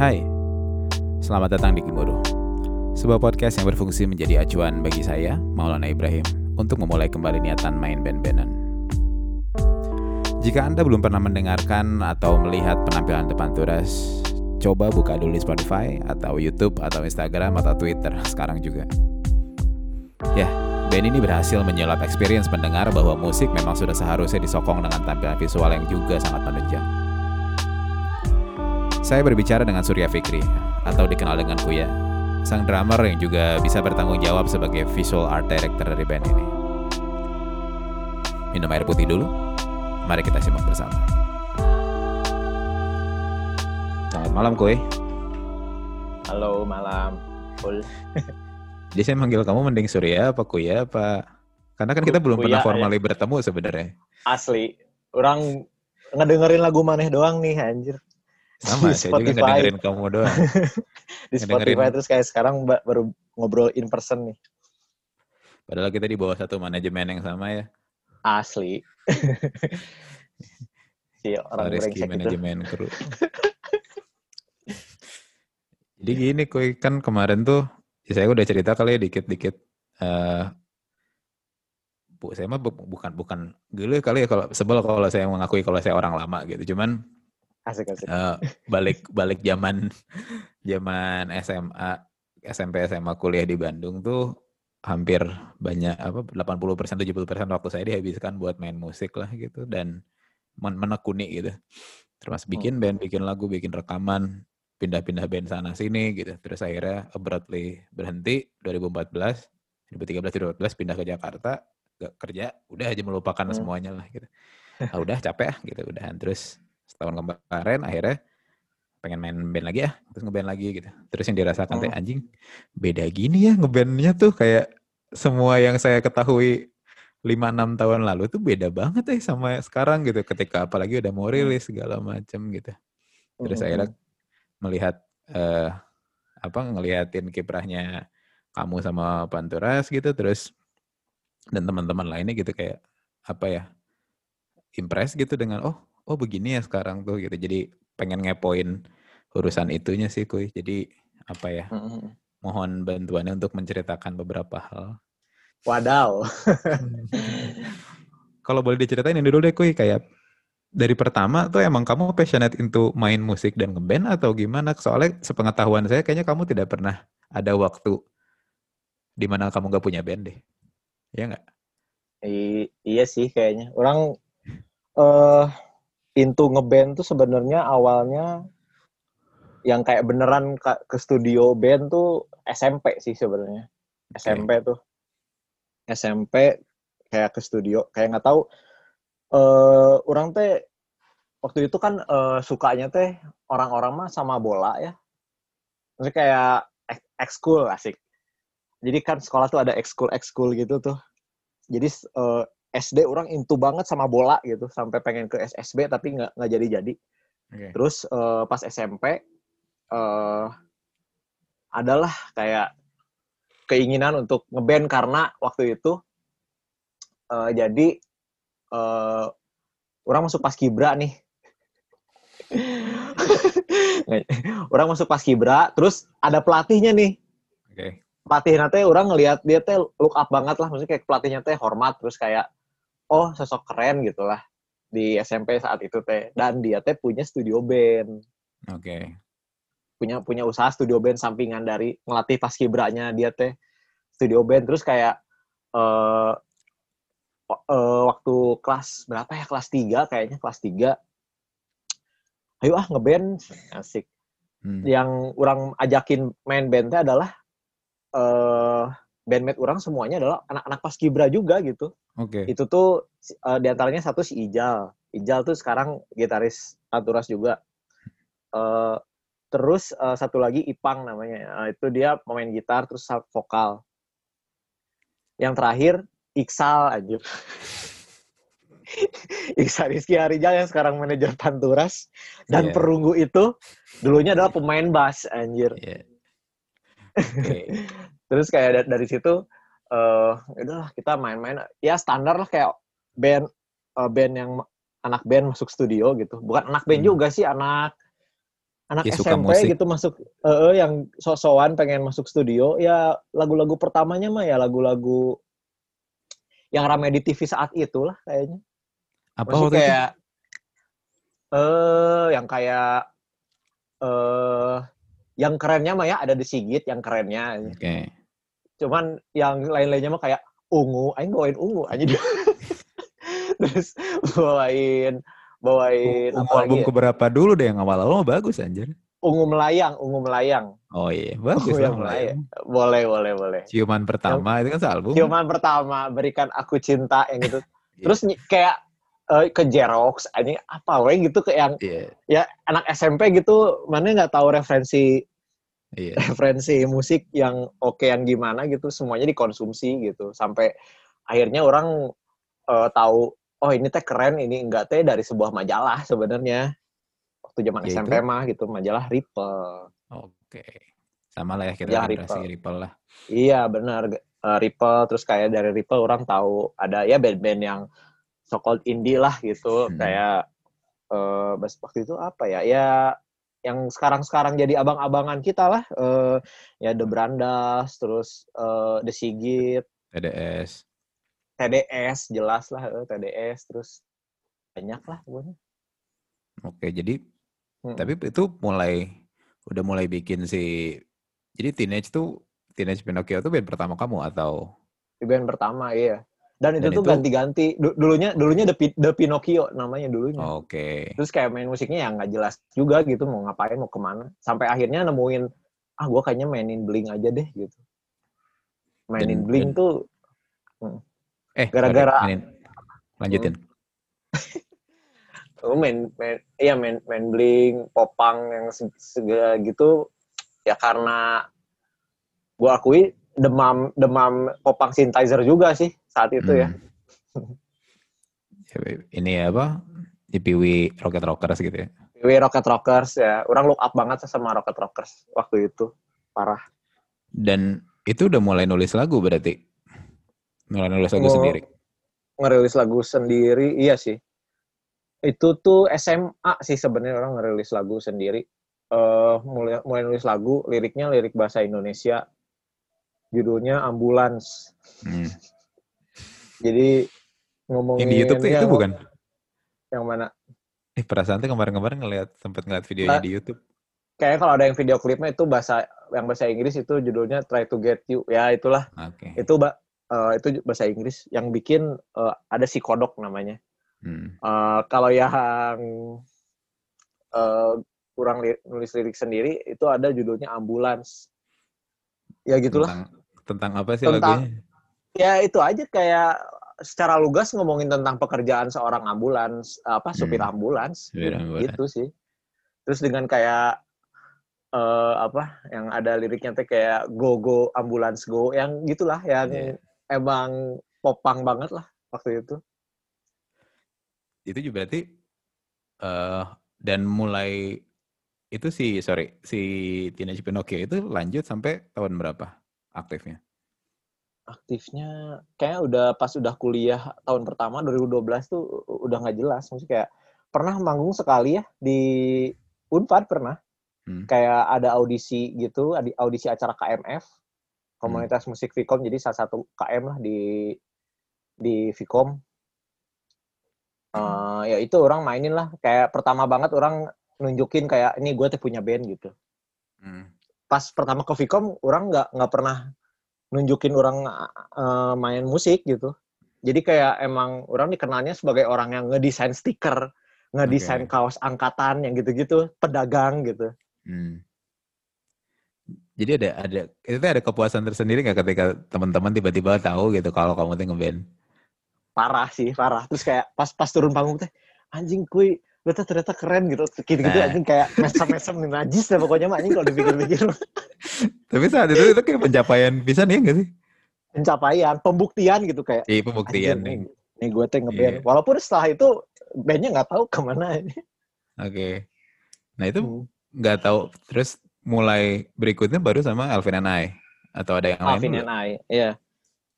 Hai, selamat datang di Gemuruh. Sebuah podcast yang berfungsi menjadi acuan bagi saya, Maulana Ibrahim, untuk memulai kembali niatan main band-bandan. Jika Anda belum pernah mendengarkan atau melihat penampilan depan turas, coba buka dulu di Spotify atau YouTube atau Instagram atau Twitter sekarang juga. Ya, band ini berhasil menyulap experience pendengar bahwa musik memang sudah seharusnya disokong dengan tampilan visual yang juga sangat menunjang. Saya berbicara dengan Surya Fikri, atau dikenal dengan Kuya, sang drummer yang juga bisa bertanggung jawab sebagai visual art director dari band ini. Minum air putih dulu, mari kita simak bersama. Selamat malam Kuy. Halo malam, Full. Jadi saya manggil kamu mending Surya apa Kuya apa? Karena kan kita belum Kuya, pernah ya. formally bertemu sebenarnya. Asli, orang ngedengerin lagu maneh doang nih anjir. Sama, Di saya juga ngedengerin kamu doang. Di. Spotify terus kayak sekarang ba- baru ngobrol in person nih. Padahal kita di bawah satu manajemen yang sama ya. Asli. si orang Rizky manajemen kru. Jadi gini kuy, kan kemarin tuh ya saya udah cerita kali ya dikit-dikit. eh bu, saya mah bu- bukan bukan gila kali ya kalau sebel kalau saya mengakui kalau saya orang lama gitu. Cuman Asik asik. eh, balik balik zaman zaman SMA SMP SMA kuliah di Bandung tuh hampir banyak apa 80% 70% waktu saya dihabiskan buat main musik lah gitu dan men- menekuni gitu. Termasuk bikin band, bikin lagu, bikin rekaman, pindah-pindah band sana sini gitu. Terus akhirnya abruptly berhenti 2014, 2013 2014 pindah ke Jakarta, gak kerja, udah aja melupakan Hmm. semuanya lah gitu. Ah, udah capek ah gitu udahan terus setahun kemarin akhirnya pengen main band lagi ya terus ngeband lagi gitu terus yang dirasakan teh Hmm. anjing beda gini ya ngebandnya tuh kayak semua yang saya ketahui 5-6 tahun lalu tuh beda banget eh sama sekarang gitu ketika apalagi udah mau rilis segala macem gitu terus Mm-mm. akhirnya melihat eh apa ngeliatin kiprahnya kamu sama Panturas gitu terus dan teman-teman lainnya gitu kayak apa ya impress gitu dengan oh oh begini ya sekarang tuh gitu jadi pengen ngepoin urusan itunya sih kuy jadi apa ya Mm-mm. mohon bantuannya untuk menceritakan beberapa hal Wadaw. kalau boleh diceritain ini dulu deh kuy kayak dari pertama tuh emang kamu passionate into main musik dan ngeband atau gimana? Soalnya sepengetahuan saya kayaknya kamu tidak pernah ada waktu di mana kamu gak punya band deh. Ya nggak? I- iya sih kayaknya. Orang eh into ngeband tuh sebenarnya awalnya yang kayak beneran ke studio band tuh SMP sih sebenarnya. SMP tuh. SMP kayak ke studio, kayak nggak tahu eh orang teh waktu itu kan eh, sukanya teh orang-orang mah sama bola ya. Maksudnya kayak ek- ekskul asik. Jadi kan sekolah tuh ada ekskul ekskul gitu tuh jadi eh, SD orang into banget sama bola gitu sampai pengen ke SSB tapi nggak nggak jadi jadi Oke. terus eh, pas SMP eh adalah kayak keinginan untuk ngeband karena waktu itu eh, jadi eh orang masuk pas kibra nih orang masuk pas kibra terus ada pelatihnya nih Oke. pelatih nanti orang ngelihat dia teh look up banget lah maksudnya kayak pelatihnya teh hormat terus kayak oh sosok keren gitu lah di SMP saat itu teh. Dan dia teh punya studio band. Oke. punya punya usaha studio band sampingan dari ngelatih paskibranya dia teh. Studio band terus kayak wa- eh, waktu kelas berapa ya? Kelas 3 kayaknya kelas 3 ayo ah ngeband. Asik. Hmm. yang orang ajakin main band teh adalah eh bandmate orang semuanya adalah anak-anak paskibra juga gitu. Oke. Itu tuh eh, di antaranya satu si Ijal. Ijal tuh sekarang gitaris Anturas juga. Eh terus eh, satu lagi Ipang namanya. Eh, itu dia pemain gitar terus vokal. Yang terakhir Iksal anjir. Iksal Rizky Harijal yang sekarang manajer Panturas dan Iya. perunggu itu dulunya adalah pemain bass anjir. Iya. Oke. terus kayak da- dari situ eh udahlah kita main-main ya standar lah kayak band eh, band yang anak band masuk studio gitu bukan anak band Hmm. juga sih anak anak Ya, SMP musik. gitu masuk eh, eh, yang sosokan pengen masuk studio ya lagu-lagu pertamanya mah ya lagu-lagu yang ramai di TV saat itu lah kayaknya. Apa itu? kayak eh yang kayak eh yang kerennya mah ya ada di Sigit yang kerennya. Oke. Cuman yang lain-lainnya mah kayak ungu, aing bawain ungu aja dia. Terus bawain bawain Ungu apa album ya? keberapa dulu deh yang awal-awal mah bagus anjir. Ungu melayang, ungu melayang. Oh iya, bagus Ungu yang melayang. Boleh, boleh, boleh. Ciuman pertama itu kan sealbum. Ciuman pertama, berikan aku cinta yang gitu. Terus kayak eh, ke Xerox, anjing apa we gitu ke yang Iya, ya anak SMP gitu, mana nggak tahu referensi iya. referensi musik yang okean gimana gitu, semuanya dikonsumsi gitu. Sampai akhirnya orang eh, tahu oh ini teh keren, ini enggak teh dari sebuah majalah sebenarnya. Waktu zaman Yaitu? SMP mah gitu, majalah Ripple. Oke. Sama lah ya kita Ya, generasi Ripple. Ripple lah. Iya benar Eh, Ripple terus kayak dari Ripple orang tahu ada ya band-band yang so called indie lah gitu Hmm. kayak bas- waktu itu apa ya ya yang sekarang-sekarang jadi abang-abangan kita lah eh ya The Brandas terus eh The Sigit TDS. TDS jelas lah eh, TDS terus banyak lah pokoknya. Oke, jadi Mm. tapi itu mulai udah mulai bikin si jadi Teenage tuh Teenage Pinocchio tuh band pertama kamu atau band pertama iya dan itu Dan tuh itu- ganti-ganti. Du- dulunya dulunya The, The Pinocchio namanya dulunya. Oke. terus kayak main musiknya yang nggak jelas juga gitu mau ngapain mau ke mana. Sampai akhirnya nemuin ah gue kayaknya mainin bling aja deh gitu. Mainin Dan- bling dan- tuh Eh, Gara-gara- lanjutin. gue main main iya main main bling popang yang se- segala gitu ya karena gue akui demam demam popang synthesizer juga sih saat itu ya Hmm. Ini apa? IPW Rocket Rockers gitu ya. We Rocket Rockers ya orang look up banget sama Rocket Rockers waktu itu parah Dan itu udah mulai nulis lagu berarti. Mulai nulis lagu Oh. sendiri. ngerilis lagu sendiri iya sih itu tuh SMA sih sebenarnya orang ngerilis lagu sendiri eh mulai mulai nulis lagu liriknya lirik bahasa Indonesia judulnya ambulans Hmm. Jadi ngomongin Yang di YouTube tuh itu bukan? yang mana Eh perasaan tuh kemarin-kemarin ngeliat sempet ngeliat videonya Nah, di YouTube. kayaknya kalau ada yang video klipnya itu bahasa yang bahasa Inggris itu judulnya Try to Get You ya itulah Oke. itu mbak eh, itu bahasa Inggris yang bikin eh, ada si kodok namanya Hmm. Eh, kalau yang eh, kurang li- nulis lirik sendiri itu ada judulnya ambulans. Ya gitulah. Tentang, tentang apa sih Tentang- lagunya? Ya itu aja kayak secara lugas ngomongin tentang pekerjaan seorang ambulans, apa supir Hmm. ambulans, Supir ambulans. gitu sih. Terus dengan kayak eh, apa yang ada liriknya teh kayak go go ambulans go yang gitulah yang Iya. emang popang banget lah waktu itu. Itu juga berarti eh dan mulai itu si sorry si Teenage Pinocchio itu lanjut sampai tahun berapa aktifnya? Aktifnya kayak udah pas udah kuliah tahun pertama 2012 tuh udah nggak jelas. Maksudnya kayak pernah manggung sekali ya di Unpad pernah. Hmm. kayak ada audisi gitu audisi acara KMF komunitas musik Vkom jadi salah satu KM lah di di Vkom. Eh, ya itu orang mainin lah. Kayak pertama banget orang nunjukin kayak ini gue tuh punya band gitu. Hmm. pas pertama ke Vkom orang nggak nggak pernah nunjukin orang eh, main musik gitu jadi kayak emang orang dikenalnya sebagai orang yang ngedesain stiker ngedesain Oke. kaos angkatan yang gitu-gitu pedagang gitu Hmm. Jadi ada ada itu ada kepuasan tersendiri nggak ketika teman-teman tiba-tiba tahu gitu kalau kamu tuh ngeband? parah sih parah terus kayak pas pas turun panggung teh anjing kui lu tuh ternyata keren gitu gitu gitu Nah. anjing kayak mesem-mesem nih najis deh pokoknya mah anjing kalau dipikir-pikir Tapi saat itu itu kayak pencapaian bisa nih nggak sih? pencapaian pembuktian gitu kayak Iya pembuktian nih. nih, gue teh ngeband Iya. walaupun setelah itu bandnya nggak tahu ke mana ini Oke. Nah itu Hmm. nggak tahu terus mulai berikutnya baru sama Alvin and I atau ada yang lain Alvin and I, iya.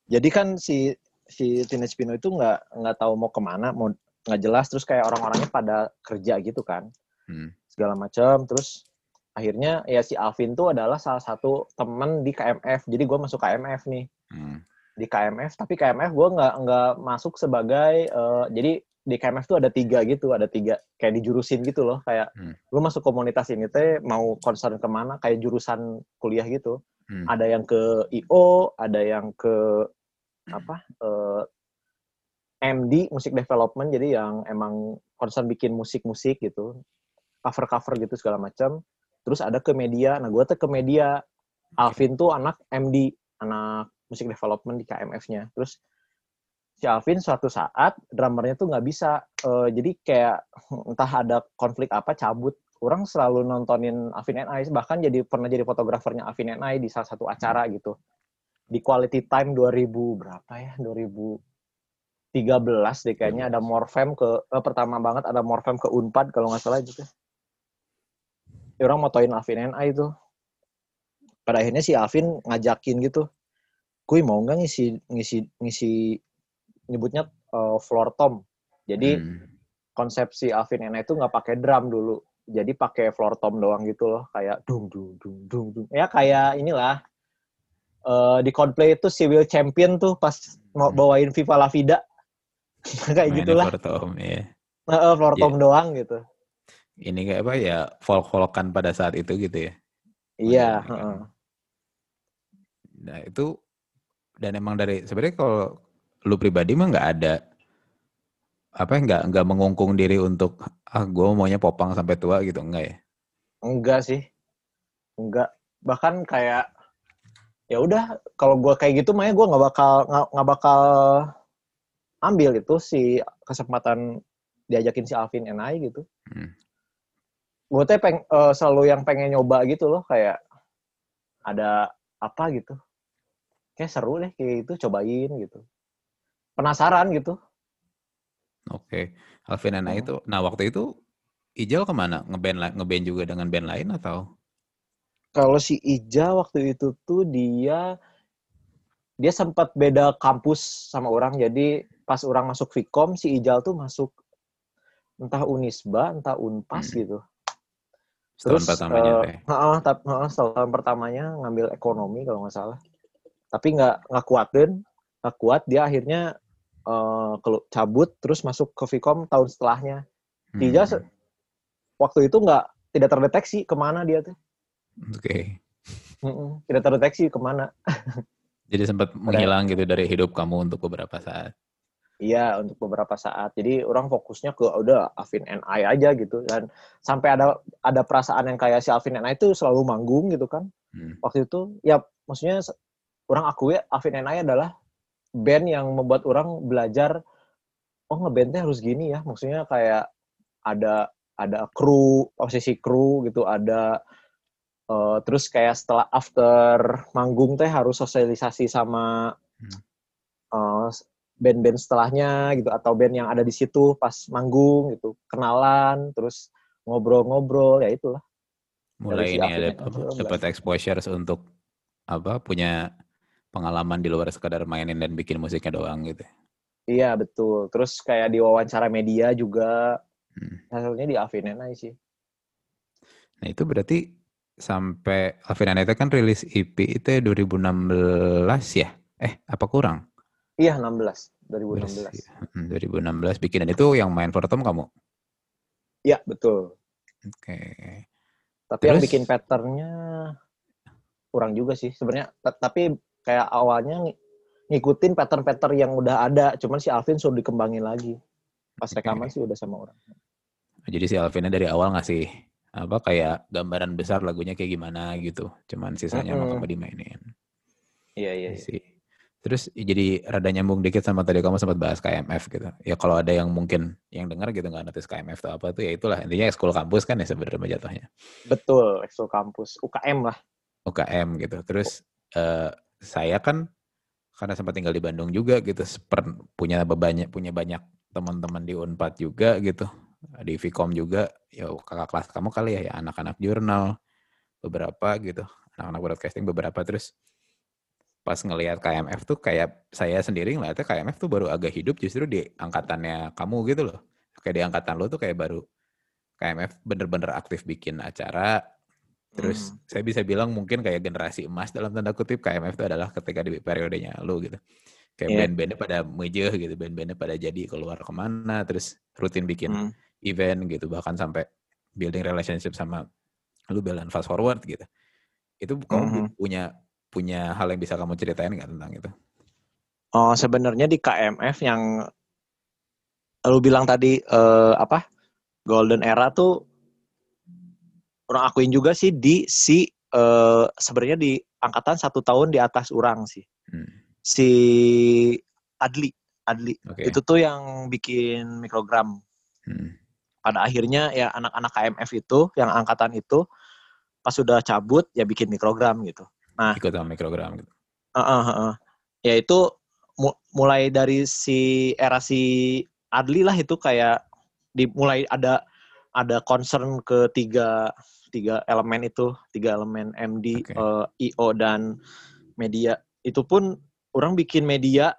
Jadi kan si si Teenage Pino itu nggak nggak tahu mau ke mana, mau nggak jelas. Terus kayak orang-orangnya pada kerja gitu kan, Hmm. segala macam. Terus akhirnya ya si Alvin tuh adalah salah satu temen di KMF jadi gue masuk KMF nih Hmm. di KMF tapi KMF gue nggak nggak masuk sebagai eh, jadi di KMF tuh ada tiga gitu ada tiga kayak dijurusin gitu loh kayak Hmm. lu masuk komunitas ini teh mau concern ke mana kayak jurusan kuliah gitu Hmm. ada yang ke IO ada yang ke apa eh, MD musik development jadi yang emang concern bikin musik-musik gitu cover-cover gitu segala macam. Terus ada ke media. Nah gue tuh ke media. Alvin tuh anak MD anak musik development di KMF-nya terus si Alvin suatu saat drummernya tuh nggak bisa. Eh, jadi kayak entah ada konflik apa cabut. Orang selalu nontonin Alvin and I bahkan jadi pernah jadi fotografernya Alvin and I di salah satu acara gitu. Di Quality Time 2000 berapa ya 2013 deh kayaknya ada Morfem ke eh, pertama banget ada Morfem ke Unpad kalau nggak salah gitu ya, orang motoin Alvin I itu. Pada akhirnya si Alvin ngajakin gitu kui mau nggak ngisi ngisi ngisi nyebutnya eh, floor tom? Jadi Hmm. konsep si Alvin I itu nggak pakai drum dulu jadi pakai floor tom doang gitu loh kayak dung dung dung dung dung. Ya kayak inilah eh di Coldplay itu si Will Champion tuh pas mau Hmm. bawain Viva La Vida kayak Mainnya gitulah for Tom, ya. Heeh, floor Iya. tom doang gitu Ini kayak apa ya folk-folkan pada saat itu gitu ya. iya Iya, heeh. Nah itu dan emang dari sebenarnya kalau lu pribadi mah nggak ada apa ya nggak nggak mengungkung diri untuk ah gue maunya popang sampai tua gitu enggak ya? enggak sih enggak bahkan kayak ya udah kalau gua kayak gitu makanya gua nggak bakal nggak bakal ambil itu si kesempatan diajakin si Alvin and I gitu Hmm. gue teh peng, eh, selalu yang pengen nyoba gitu loh kayak ada apa gitu kayak seru deh kayak gitu cobain gitu penasaran gitu Oke, Alvin and I Hmm. itu, nah waktu itu Ijal ke mana? Ngeband ngeband juga dengan band lain atau? kalau si Ija waktu itu tuh dia dia sempat beda kampus sama orang jadi pas orang masuk Vkom si Ijal tuh masuk entah Unisba entah Unpas Hmm. gitu. Setahun pertamanya heeh, tap- heeh, setahun pertamanya ngambil ekonomi kalau nggak salah. Tapi nggak nggak kuatin nggak kuat dia akhirnya kelu- cabut terus masuk ke Vkom tahun setelahnya. Se- Hmm. waktu itu nggak tidak terdeteksi ke mana dia tuh. Oke, Mm-mm, tidak terdeteksi ke mana. Jadi sempat menghilang gitu dari hidup kamu untuk beberapa saat. Iya, untuk beberapa saat. Jadi orang fokusnya ke udah Alvin and I aja gitu dan sampai ada ada perasaan yang kayak si Alvin and I itu selalu manggung gitu kan. Hmm. Waktu itu ya maksudnya orang akui Alvin and I adalah band yang membuat orang belajar oh ngebandnya harus gini ya. Maksudnya kayak ada ada kru, posisi kru gitu, ada eh, terus kayak setelah after manggung teh harus sosialisasi sama Hmm. eh, band-band setelahnya gitu atau band yang ada di situ pas manggung gitu kenalan terus ngobrol-ngobrol ya itulah Mulai ini ada dapat exposure untuk apa punya pengalaman di luar sekadar mainin dan bikin musiknya doang gitu. iya betul terus kayak di wawancara media juga Hmm. hasilnya di and I sih Nah itu berarti sampai I itu kan rilis EP itu 2016 ya? Eh apa kurang? Iya 16 Beres- 2016 Hmm, 2016 bikin dan itu yang main for Tom kamu? iya betul Oke. tapi yang Terus? bikin patternnya kurang juga sih sebenarnya Ta- tapi kayak awalnya ng- ngikutin pattern-pattern yang udah ada cuman si Alvin suruh dikembangin lagi pas rekaman sih udah sama orang Jadi si Alvinnya dari awal ngasih apa kayak gambaran besar lagunya kayak gimana gitu. Cuman sisanya mau Mm-mm. kamu dimainin. iya iya, iya. Terus jadi rada nyambung dikit sama tadi kamu sempat bahas KMF gitu. Ya kalau ada yang mungkin yang dengar gitu nggak notice KMF itu apa tuh ya itulah intinya ekskul kampus kan ya sebenarnya jatuhnya. betul ekskul kampus UKM lah UKM gitu. Terus eh, saya kan karena sempat tinggal di Bandung juga gitu, seper- punya banyak punya banyak teman-teman di Unpad juga gitu, di Vkom juga, ya kakak kelas kamu kali ya, ya anak-anak jurnal beberapa gitu, anak-anak broadcasting beberapa terus pas ngelihat KMF tuh kayak saya sendiri ngeliatnya KMF tuh baru agak hidup justru di angkatannya kamu gitu loh. Kayak di angkatan lo tuh kayak baru KMF bener-bener aktif bikin acara Terus Hmm. saya bisa bilang mungkin kayak generasi emas dalam tanda kutip KMF itu adalah ketika di periodenya lu gitu. Kayak Iya. band-bandnya pada mejeh gitu, band-bandnya pada jadi keluar ke mana, terus rutin bikin Hmm. event gitu, bahkan sampai building relationship sama lu dan fast forward gitu. Itu kamu Mhm. punya punya hal yang bisa kamu ceritain nggak tentang itu? Oh, sebenarnya di KMF yang lu bilang tadi eh, apa? Golden Era tuh orang akuin juga sih di si eh, sebenarnya di angkatan satu tahun di atas orang sih. Hmm. Si Adli, Adli. Oke. Itu tuh yang bikin mikrogram. Hmm. Pada akhirnya ya anak-anak KMF itu yang angkatan itu pas sudah cabut ya bikin mikrogram gitu. Ikut sama mikrogram gitu. Heeh, heeh. Ya itu mu- mulai dari si era si Adli lah itu kayak dimulai ada ada concern ke tiga tiga elemen itu tiga elemen MD Oke. eh, IO dan media itu pun orang bikin media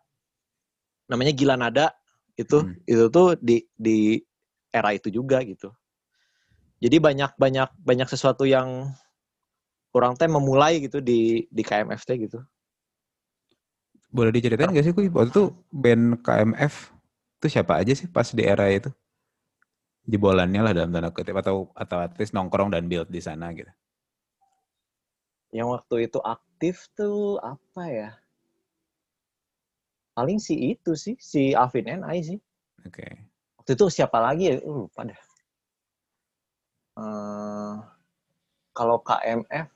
namanya Gila Nada itu Hmm. itu tuh di di era itu juga gitu jadi banyak banyak banyak sesuatu yang orang teh memulai gitu di di KMFT gitu Boleh diceritain nggak sih, Kuy? Waktu itu band KMF itu siapa aja sih pas di era itu? Jebolannya lah dalam tanda kutip atau atau at least nongkrong dan build di sana gitu. yang waktu itu aktif tuh apa ya? Paling si itu sih, si Alvin NI sih. Oke. Waktu itu siapa lagi ya? Uh, lupa dah. Eh, kalau KMF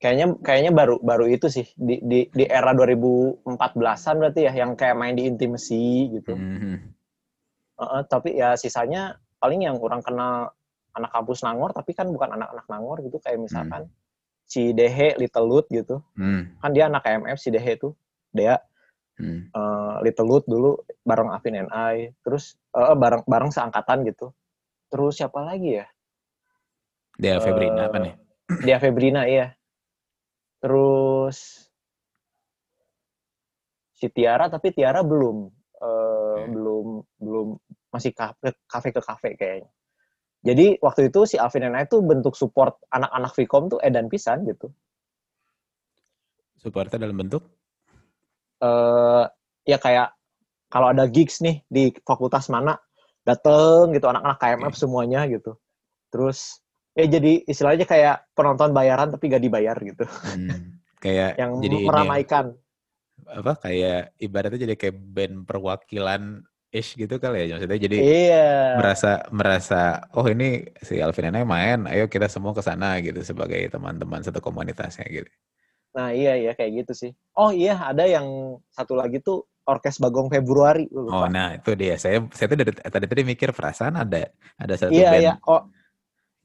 kayaknya kayaknya baru baru itu sih di di di era 2014-an berarti ya yang kayak main di intimacy gitu. Mhm. Heeh, tapi ya sisanya paling yang orang kenal anak kampus Nangor tapi kan bukan anak-anak Nangor gitu kayak misalkan si Dehe Little Lut gitu Hmm. kan dia anak KMF si Dehe tuh dia Hmm. eh, Little Lut dulu bareng Avin NI terus eh, bareng bareng seangkatan gitu terus siapa lagi ya Dia Febrina Eh, apa nih? dia Febrina iya terus si Tiara tapi Tiara belum eh, Oke. belum belum masih kafe kafe ke kafe kayaknya jadi waktu itu si Alvin NI tuh bentuk support anak-anak Vkom tuh edan pisan gitu Supportnya dalam bentuk? eh ya kayak kalau ada gigs nih di fakultas mana dateng gitu anak-anak KMF Oke. semuanya gitu terus ya jadi istilahnya kayak penonton bayaran tapi gak dibayar gitu. Hmm. Kayak yang jadi ini ya, meramaikan. Apa kayak ibaratnya jadi kayak band perwakilan ish gitu kali ya maksudnya jadi iya. merasa merasa oh ini si Alvin Enai main ayo kita semua ke sana gitu sebagai teman-teman satu komunitasnya gitu. Nah iya iya kayak gitu sih. Oh iya ada yang satu lagi tuh orkes Bagong Februari Lu oh lupa. nah itu dia. Saya saya tuh dari tadi tadi mikir perasaan ada ada satu iya band iya oh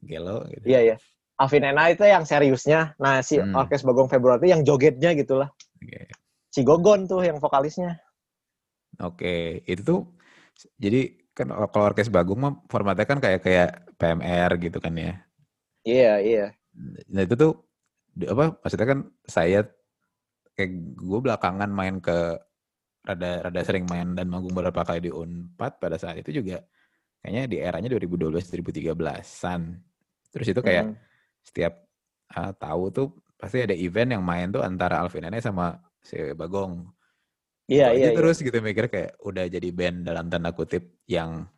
gelo gitu iya iya Alvin Ena itu yang seriusnya nah si Hmm. orkes Bagong Februari itu yang jogetnya gitulah Oke. si Gogon tuh yang vokalisnya Oke, itu tuh jadi kan kalau orkes Bagong mah formatnya kan kayak kayak PMR gitu kan ya. iya iya Nah itu tuh apa maksudnya kan saya kayak gue belakangan main ke rada rada sering main dan manggung beberapa kali di Unpad pada saat itu juga kayaknya di eranya 2012 2013-an. Terus itu kayak Hmm. setiap uh, tahu tuh pasti ada event yang main tuh antara Alvin Ene sama si Bagong. iya iya iya. terus gitu mikir kayak udah jadi band dalam tanda kutip yang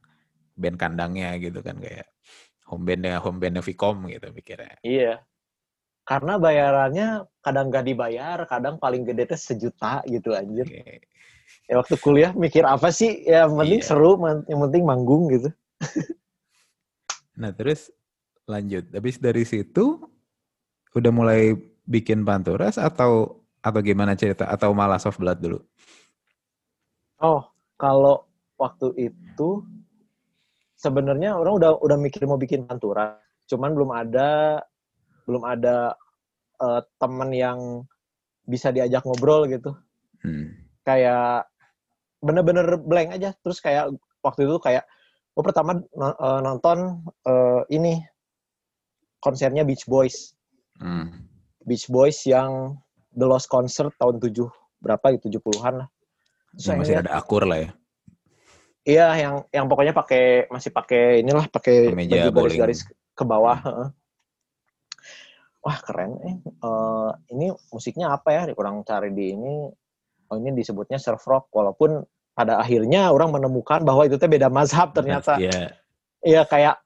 band kandangnya gitu kan kayak home bandnya home bandnya Vicom gitu mikirnya. Iya. Karena bayarannya kadang gak dibayar, kadang paling gede teh sejuta gitu anjir. Oke. Ya waktu kuliah mikir apa sih? Ya yang penting Iya. seru, yang penting manggung gitu. Nah terus lanjut. Habis dari situ udah mulai bikin panturas atau atau gimana cerita atau malah soft blood dulu? Oh, kalau waktu itu sebenarnya orang udah udah mikir mau bikin pantura, cuman belum ada belum ada eh, teman yang bisa diajak ngobrol gitu. Hmm. kayak bener-bener blank aja terus kayak waktu itu kayak gue pertama no- eh, nonton eh, ini konsernya Beach Boys Hmm. Beach Boys yang The Lost Concert tahun 7 berapa gitu 70-an lah Terus yang masih lihat- ada akur lah ya. iya yang yang pokoknya pakai masih pakai inilah pakai baju garis-garis ke bawah. Hmm. Wah keren eh. Uh, ini musiknya apa ya? Kurang cari di ini. Oh ini disebutnya surf rock. Walaupun pada akhirnya orang menemukan bahwa itu teh beda mazhab ternyata. Iya. Iya kayak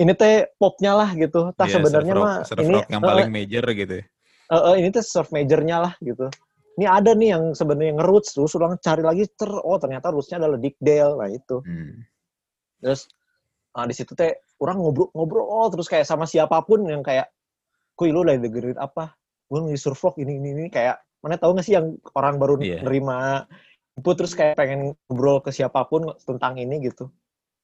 ini teh popnya lah gitu. Tak yeah, sebenarnya mah ini rock yang paling uh, major gitu. Uh, uh, ini tuh surf majornya lah gitu. Ini ada nih yang sebenarnya ngeroots terus orang cari lagi ter oh ternyata rootsnya adalah Dick Dale nah itu. Hmm. Terus nah, di situ teh orang ngobrol-ngobrol oh, terus kayak sama siapa pun yang kayak kuy lu lagi dengerin apa? Gue lagi surf rock ini ini ini kayak mana tahu gak sih yang orang baru yeah. nerima input terus kayak pengen ngobrol ke siapa pun tentang ini gitu.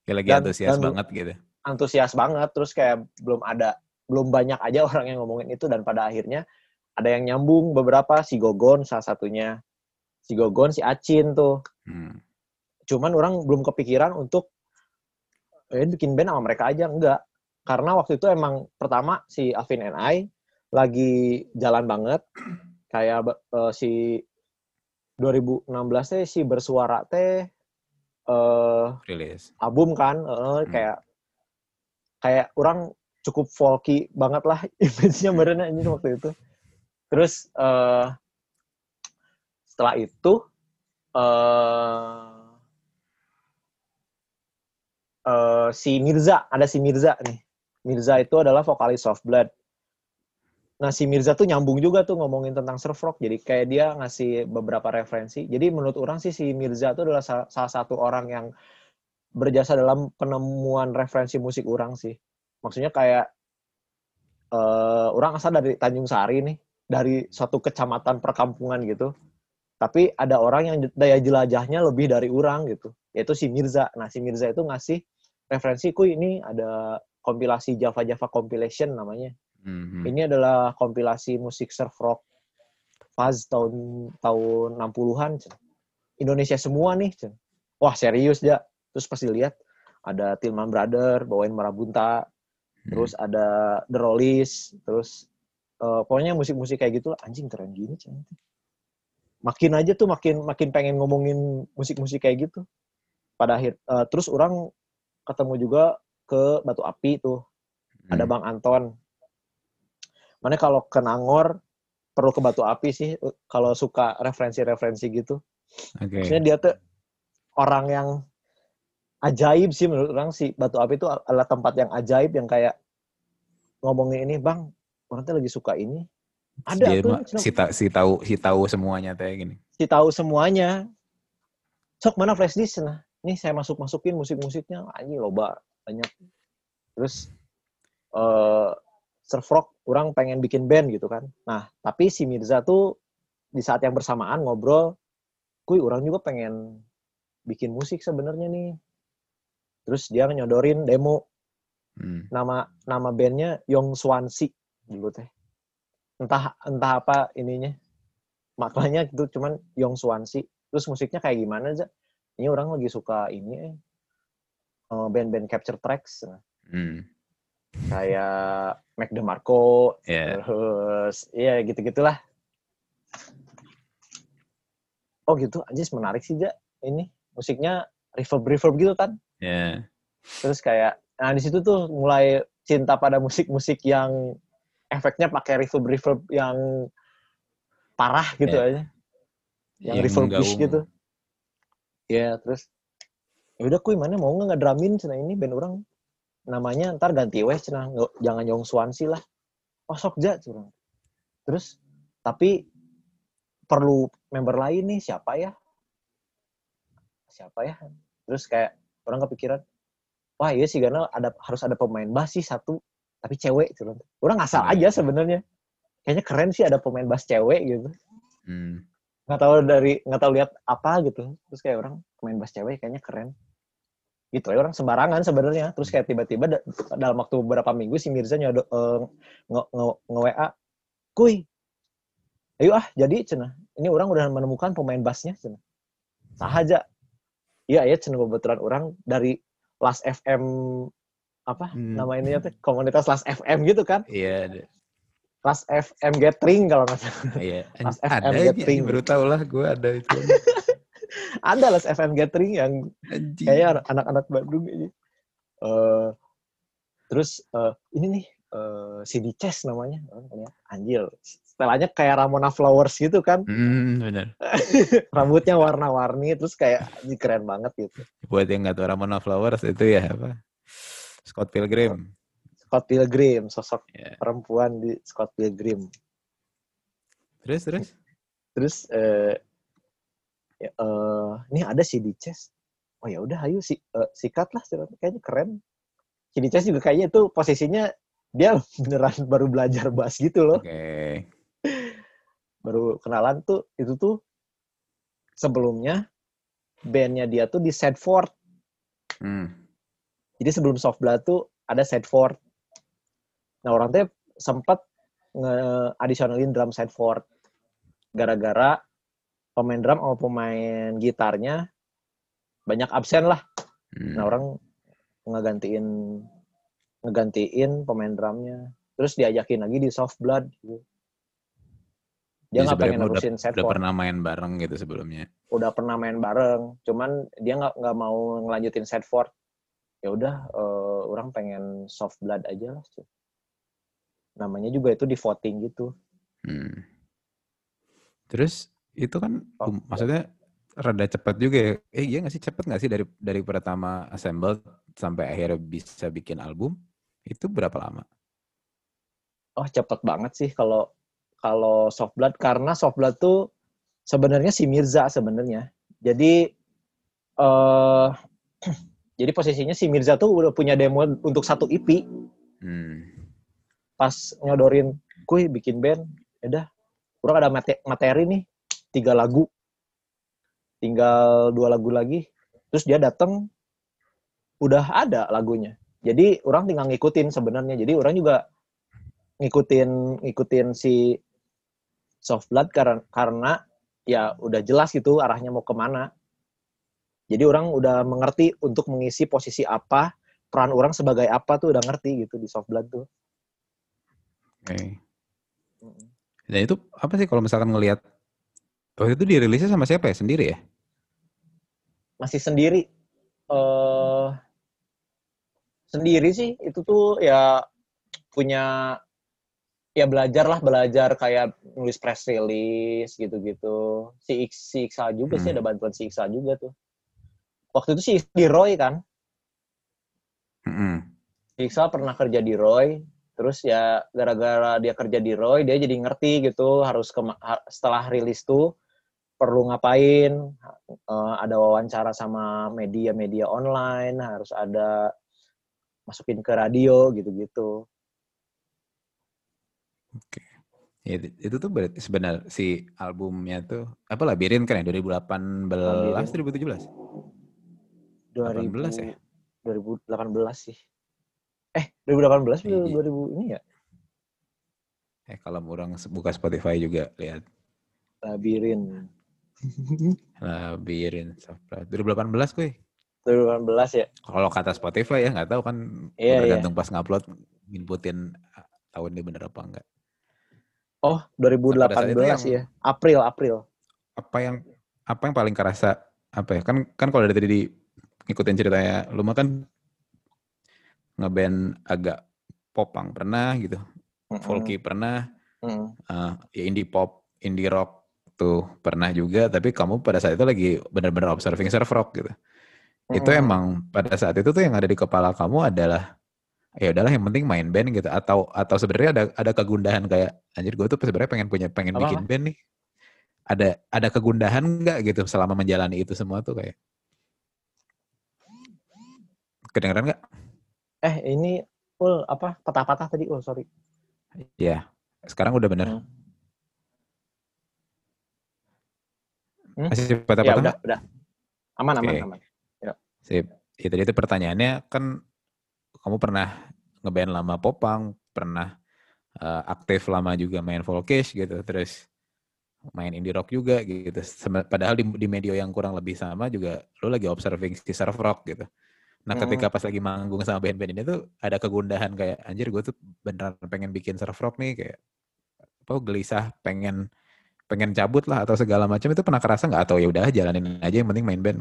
Kayak lagi dan, antusias dan, banget gitu. Antusias banget terus kayak belum ada belum banyak aja orang yang ngomongin itu dan pada akhirnya ada yang nyambung beberapa si Gogon salah satunya si Gogon si Acin tuh. Hmm. Cuman orang belum kepikiran untuk eh, bikin band sama mereka aja enggak karena waktu itu emang pertama si Avin and I lagi jalan banget kayak uh, si 2016 teh si bersuara teh uh, rilis album kan uh, hmm. kayak kayak orang cukup folky banget lah image-nya mereka ini waktu itu terus uh, setelah itu uh, uh, si Mirza ada si Mirza nih Mirza itu adalah vokalis Soft Blood. Nah, si Mirza tuh nyambung juga tuh ngomongin tentang surf rock. Jadi kayak dia ngasih beberapa referensi. Jadi menurut orang sih si Mirza itu adalah salah satu orang yang berjasa dalam penemuan referensi musik orang sih. Maksudnya kayak uh, orang asal dari Tanjung Sari nih, dari suatu kecamatan perkampungan gitu. Tapi ada orang yang daya jelajahnya lebih dari orang gitu, yaitu si Mirza. Nah, si Mirza itu ngasih referensi, kuy ini ada kompilasi Java Java compilation namanya. Mm-hmm. Ini adalah kompilasi musik surf rock Faz tahun tahun 60-an. Indonesia semua nih. Wah, serius ya. Terus pasti lihat ada Tilman Brother bawain Marabunta, hmm. terus ada The Rollies, terus uh, pokoknya musik-musik kayak gitu anjing keren gini cuman. Makin aja tuh makin makin pengen ngomongin musik-musik kayak gitu. Pada akhir uh, terus orang ketemu juga ke Batu Api tuh. Hmm. Ada Bang Anton. Mana kalau ke Nangor perlu ke Batu Api sih kalau suka referensi-referensi gitu. Okay. Maksudnya dia tuh orang yang ajaib sih menurut orang sih Batu Api itu adalah tempat yang ajaib yang kayak ngomongin ini, "Bang, orang tuh lagi suka ini." Ada dia tuh si, ta si tahu si tahu semuanya kayak gini. Si tahu semuanya. Sok mana flash disk nah? Nih saya masuk-masukin musik-musiknya. Anjing loba banyak terus uh, surf rock orang pengen bikin band gitu kan nah tapi si Mirza tuh di saat yang bersamaan ngobrol kuy orang juga pengen bikin musik sebenarnya nih terus dia nyodorin demo. Hmm. nama nama bandnya Yong Swansi dulu teh. Entah entah apa ininya. Maknanya itu cuman Yong Swansi. Terus musiknya kayak gimana aja ini orang lagi suka ini eh uh, band-band capture tracks. Hmm. kayak Mac DeMarco yeah. terus ya gitu gitulah oh gitu. Aja menarik sih ja ini. Musiknya reverb reverb gitu kan yeah. terus kayak nah di situ tuh mulai cinta pada musik-musik yang efeknya pakai reverb reverb yang parah gitu yeah. aja. Yang, yang refurbish gitu. Ya yeah, terus ya udah kuy mana mau nggak ngedramin? Cina ini band orang namanya ntar ganti wes cina. Jangan Yong Swansi lah. Oh sok ja cina. Terus tapi perlu member lain nih siapa ya? Siapa ya? Terus kayak orang kepikiran wah iya sih karena ada harus ada pemain bass sih satu tapi cewek cina orang asal iya. aja sebenarnya. Kayaknya keren sih ada pemain bass cewek gitu. Hmm. nggak tahu dari nggak tahu lihat apa gitu. Terus kayak orang pemain bass cewek kayaknya keren. Gitu ya orang sembarangan sebenarnya. Terus kayak tiba-tiba dalam waktu beberapa minggu si Mirza nyodo uh, nge, nge, nge WA kuy ayo ah jadi cina ini orang udah menemukan pemain bassnya cina sahaja iya ya cina kebetulan orang dari Last FM apa hmm. nama ininya tuh? Komunitas Last FM gitu kan? Iya yeah. Last FM Gathering kalau nggak salah. Iya Last FM ada Gathering. baru tau lah gue ada itu. Ada lah FM Gathering yang kayak anak-anak Bandung ini. Uh, terus uh, ini nih uh, CD Chess namanya. Lihat anjir setelahnya kayak Ramona Flowers gitu kan Hmm, benar. rambutnya warna-warni terus kayak keren banget gitu Buat yang nggak tahu Ramona Flowers itu ya apa? Scott Pilgrim. Scott Pilgrim sosok Ya. perempuan di Scott Pilgrim Terus terus. terus eh ya, eh, ini ada CD Chess oh ya udah ayo si eh, sikat lah kayaknya keren CD Chess juga kayaknya itu posisinya dia beneran baru belajar bass gitu loh Oke. Baru kenalan tuh itu tuh sebelumnya bandnya dia tuh di Sedford Hmm. jadi sebelum Soft Blood tuh ada Sedford nah orang tuh sempat nge-additionalin drum Sedford gara-gara pemain drum sama pemain gitarnya banyak absen lah Hmm. Nah orang ngegantiin ngegantiin pemain drumnya, terus diajakin lagi di soft blood. Gitu. Dia nggak pengen udah, nerusin udah Sedford. pernah main bareng gitu sebelumnya. Udah pernah main bareng, cuman dia nggak nggak mau ngelanjutin Sedford. Ya udah, eh, orang pengen soft blood aja lah. Namanya juga itu di voting gitu. Hmm. Terus itu kan Oh, um, maksudnya rada cepat juga ya. Eh iya nggak sih cepet nggak sih dari dari pertama assemble sampai akhirnya bisa bikin album itu berapa lama? Oh cepet banget sih kalau kalau soft blood karena soft blood tuh sebenarnya si Mirza sebenarnya. Jadi eh jadi posisinya si Mirza tuh udah punya demo untuk satu EP Hmm. pas nyodorin, kuy bikin band, ya udah, kurang ada mate- materi nih tiga lagu, tinggal dua lagu lagi, terus dia dateng udah ada lagunya. Jadi orang tinggal ngikutin sebenarnya. Jadi orang juga ngikutin ngikutin si Soft Blood karena karena ya udah jelas gitu arahnya mau ke mana. Jadi orang udah mengerti untuk mengisi posisi apa, peran orang sebagai apa tuh udah ngerti gitu di Soft Blood tuh. Oke. Dan itu apa sih kalau misalkan ngelihat waktu itu dirilisnya sama siapa ya? Sendiri ya? Masih sendiri. eh sendiri sih itu tuh ya punya ya belajar lah belajar kayak nulis press release gitu-gitu. Si si Iksa juga sih Hmm. ada bantuan si Iksa juga tuh. Waktu itu si di Roy kan? Si Iksa pernah kerja di Roy terus ya gara-gara dia kerja di Roy dia jadi ngerti gitu harus ke setelah rilis tuh perlu ngapain eh, ada wawancara sama media-media online harus ada masukin ke radio gitu-gitu Oke. Ya, itu- tuh berarti sebenarnya si albumnya tuh apa Labirin kan ya 2018 Labirin. 2017. 18 ya? 2018 sih eh 2018 Iya. 2000 ini ya Eh kalau orang buka Spotify juga lihat labirin Labirin Softblood 2018 kuy. 2018 ya Kalau kata Spotify ya nggak tahu kan Iya, tergantung pas ngupload inputin ah, tahun ini bener apa enggak. Oh Pada saat itu 2018 yang- ya April April Apa yang apa yang paling kerasa apa ya? Kan kan kalau dari tadi ngikutin ceritanya lu mah kan ngeband agak popang pernah gitu, Mm-mm. folky pernah, Mm. eh, ya indie pop, indie rock tuh pernah juga, tapi kamu pada saat itu lagi benar-benar observing surf rock gitu. Itu Mm-mm. emang pada saat itu tuh yang ada di kepala kamu adalah ya udahlah yang penting main band gitu atau atau sebenarnya ada ada kegundahan kayak anjir gue tuh sebenarnya pengen punya pengen Apa, bikin band nih. Ada ada kegundahan nggak gitu selama menjalani itu semua tuh kayak kedengeran nggak? eh ini ul apa patah-patah tadi oh sorry Ya sekarang udah bener. Hmm. Hmm? Masih ya patah-patah udah nggak? udah aman aman Oke. aman Sip. Ya, tadi itu pertanyaannya kan kamu pernah ngeband lama Popang, pernah eh, aktif lama juga main folkish gitu, terus main indie rock juga gitu. Padahal di, di media yang kurang lebih sama juga lo lagi observing si surf rock gitu. Nah Hmm. ketika pas lagi manggung sama band-band ini tuh ada kegundahan kayak anjir gue tuh beneran pengen bikin surf rock nih kayak apa gelisah pengen pengen cabut lah atau segala macam itu pernah kerasa nggak atau ya udah jalanin aja yang penting main band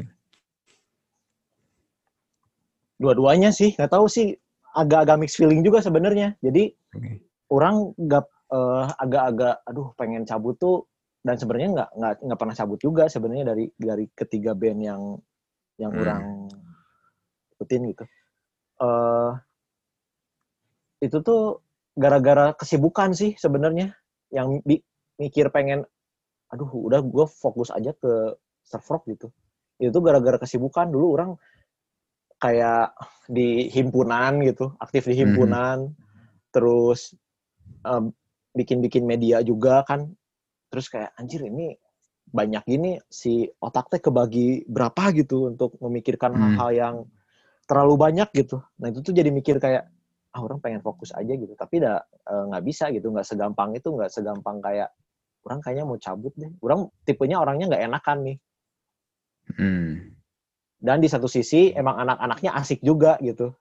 dua-duanya sih nggak tahu sih agak-agak mixed feeling juga sebenarnya. Jadi Oke. orang nggak eh, agak-agak aduh pengen cabut tuh dan sebenarnya nggak nggak nggak pernah cabut juga sebenarnya dari dari ketiga band yang yang Hmm. orang ikutin gitu. eh itu tuh gara-gara kesibukan sih sebenarnya yang bi- mikir pengen aduh udah gue fokus aja ke surf rock gitu itu gara-gara kesibukan dulu orang kayak di himpunan gitu aktif di himpunan. Terus em, bikin-bikin media juga kan. Terus kayak anjir ini banyak gini si otak teh kebagi berapa gitu untuk memikirkan Hmm. hal-hal yang terlalu banyak gitu. Nah itu tuh jadi mikir kayak ah orang pengen fokus aja gitu. Tapi dah eh, nggak bisa gitu nggak segampang itu nggak segampang kayak orang kayaknya mau cabut deh. Orang tipenya orangnya nggak enakan nih. Hmm. Dan di satu sisi emang anak-anaknya asik juga gitu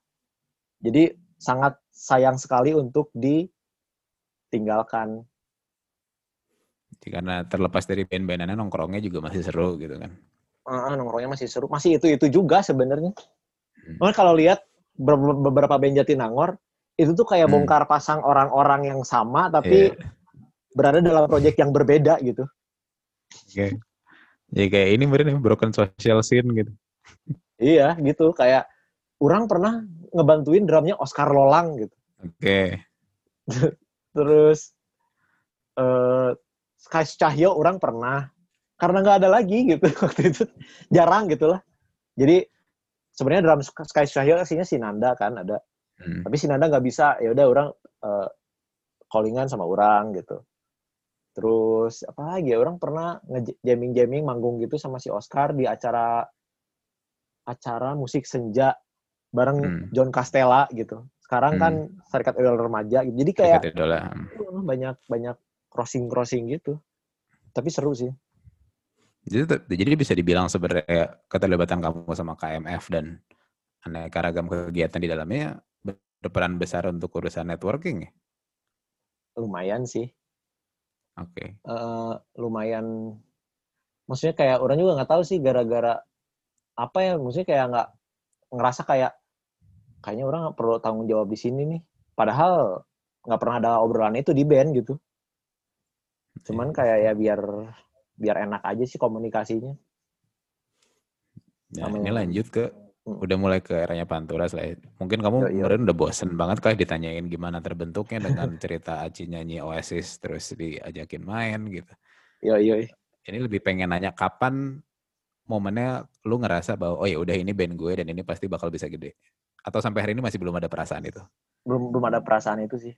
jadi sangat sayang sekali untuk ditinggalkan Jadi karena terlepas dari band-bandannya nongkrongnya juga masih seru gitu kan. Ah, nongkrongnya masih seru masih itu itu juga sebenarnya Hmm. Kalau lihat ber- beberapa band Jatinangor itu tuh kayak Hmm. bongkar pasang orang-orang yang sama tapi Iya. berada dalam proyek yang berbeda gitu Oke. Jadi kayak ini mungkin broken social scene gitu. Iya gitu. Kayak orang pernah ngebantuin drumnya Oscar Lolang gitu. Oke. terus eh Sky Cahyo orang pernah. Karena nggak ada lagi gitu. Waktu itu jarang gitu lah jadi sebenarnya drum Sky Cahyo aslinya si Nanda kan ada. Hmm. tapi si Nanda nggak bisa. Ya udah orang eh, callingan sama orang gitu. Terus apa lagi ya? Orang pernah nge jamming jamming manggung gitu sama si Oscar di acara acara musik senja bareng Hmm. John Castella gitu sekarang Hmm. kan Serikat Idol Remaja gitu jadi kayak Dekat idola. Uh, banyak banyak crossing crossing gitu tapi seru sih Jadi, jadi bisa dibilang sebenarnya keterlibatan kamu sama KMF dan aneka ragam kegiatan di dalamnya berperan besar untuk urusan networking ya? lumayan sih Oke. Eh, lumayan maksudnya kayak orang juga nggak tahu sih gara-gara apa ya maksudnya kayak nggak ngerasa kayak kayaknya orang nggak perlu tanggung jawab di sini nih padahal nggak pernah ada obrolan itu di band gitu cuman kayak ya biar biar enak aja sih komunikasinya Nah, sama ini lanjut ke Hmm. udah mulai ke eranya Pantura lah. ya. Mungkin kamu Yo, yo. kemarin udah bosen banget kah ditanyain gimana terbentuknya dengan cerita Aci nyanyi Oasis terus diajakin main gitu. yo yo Ini lebih pengen nanya kapan momennya lu ngerasa bahwa oh ya udah ini band gue dan ini pasti bakal bisa gede. Atau sampai hari ini masih belum ada perasaan itu. belum belum ada perasaan itu sih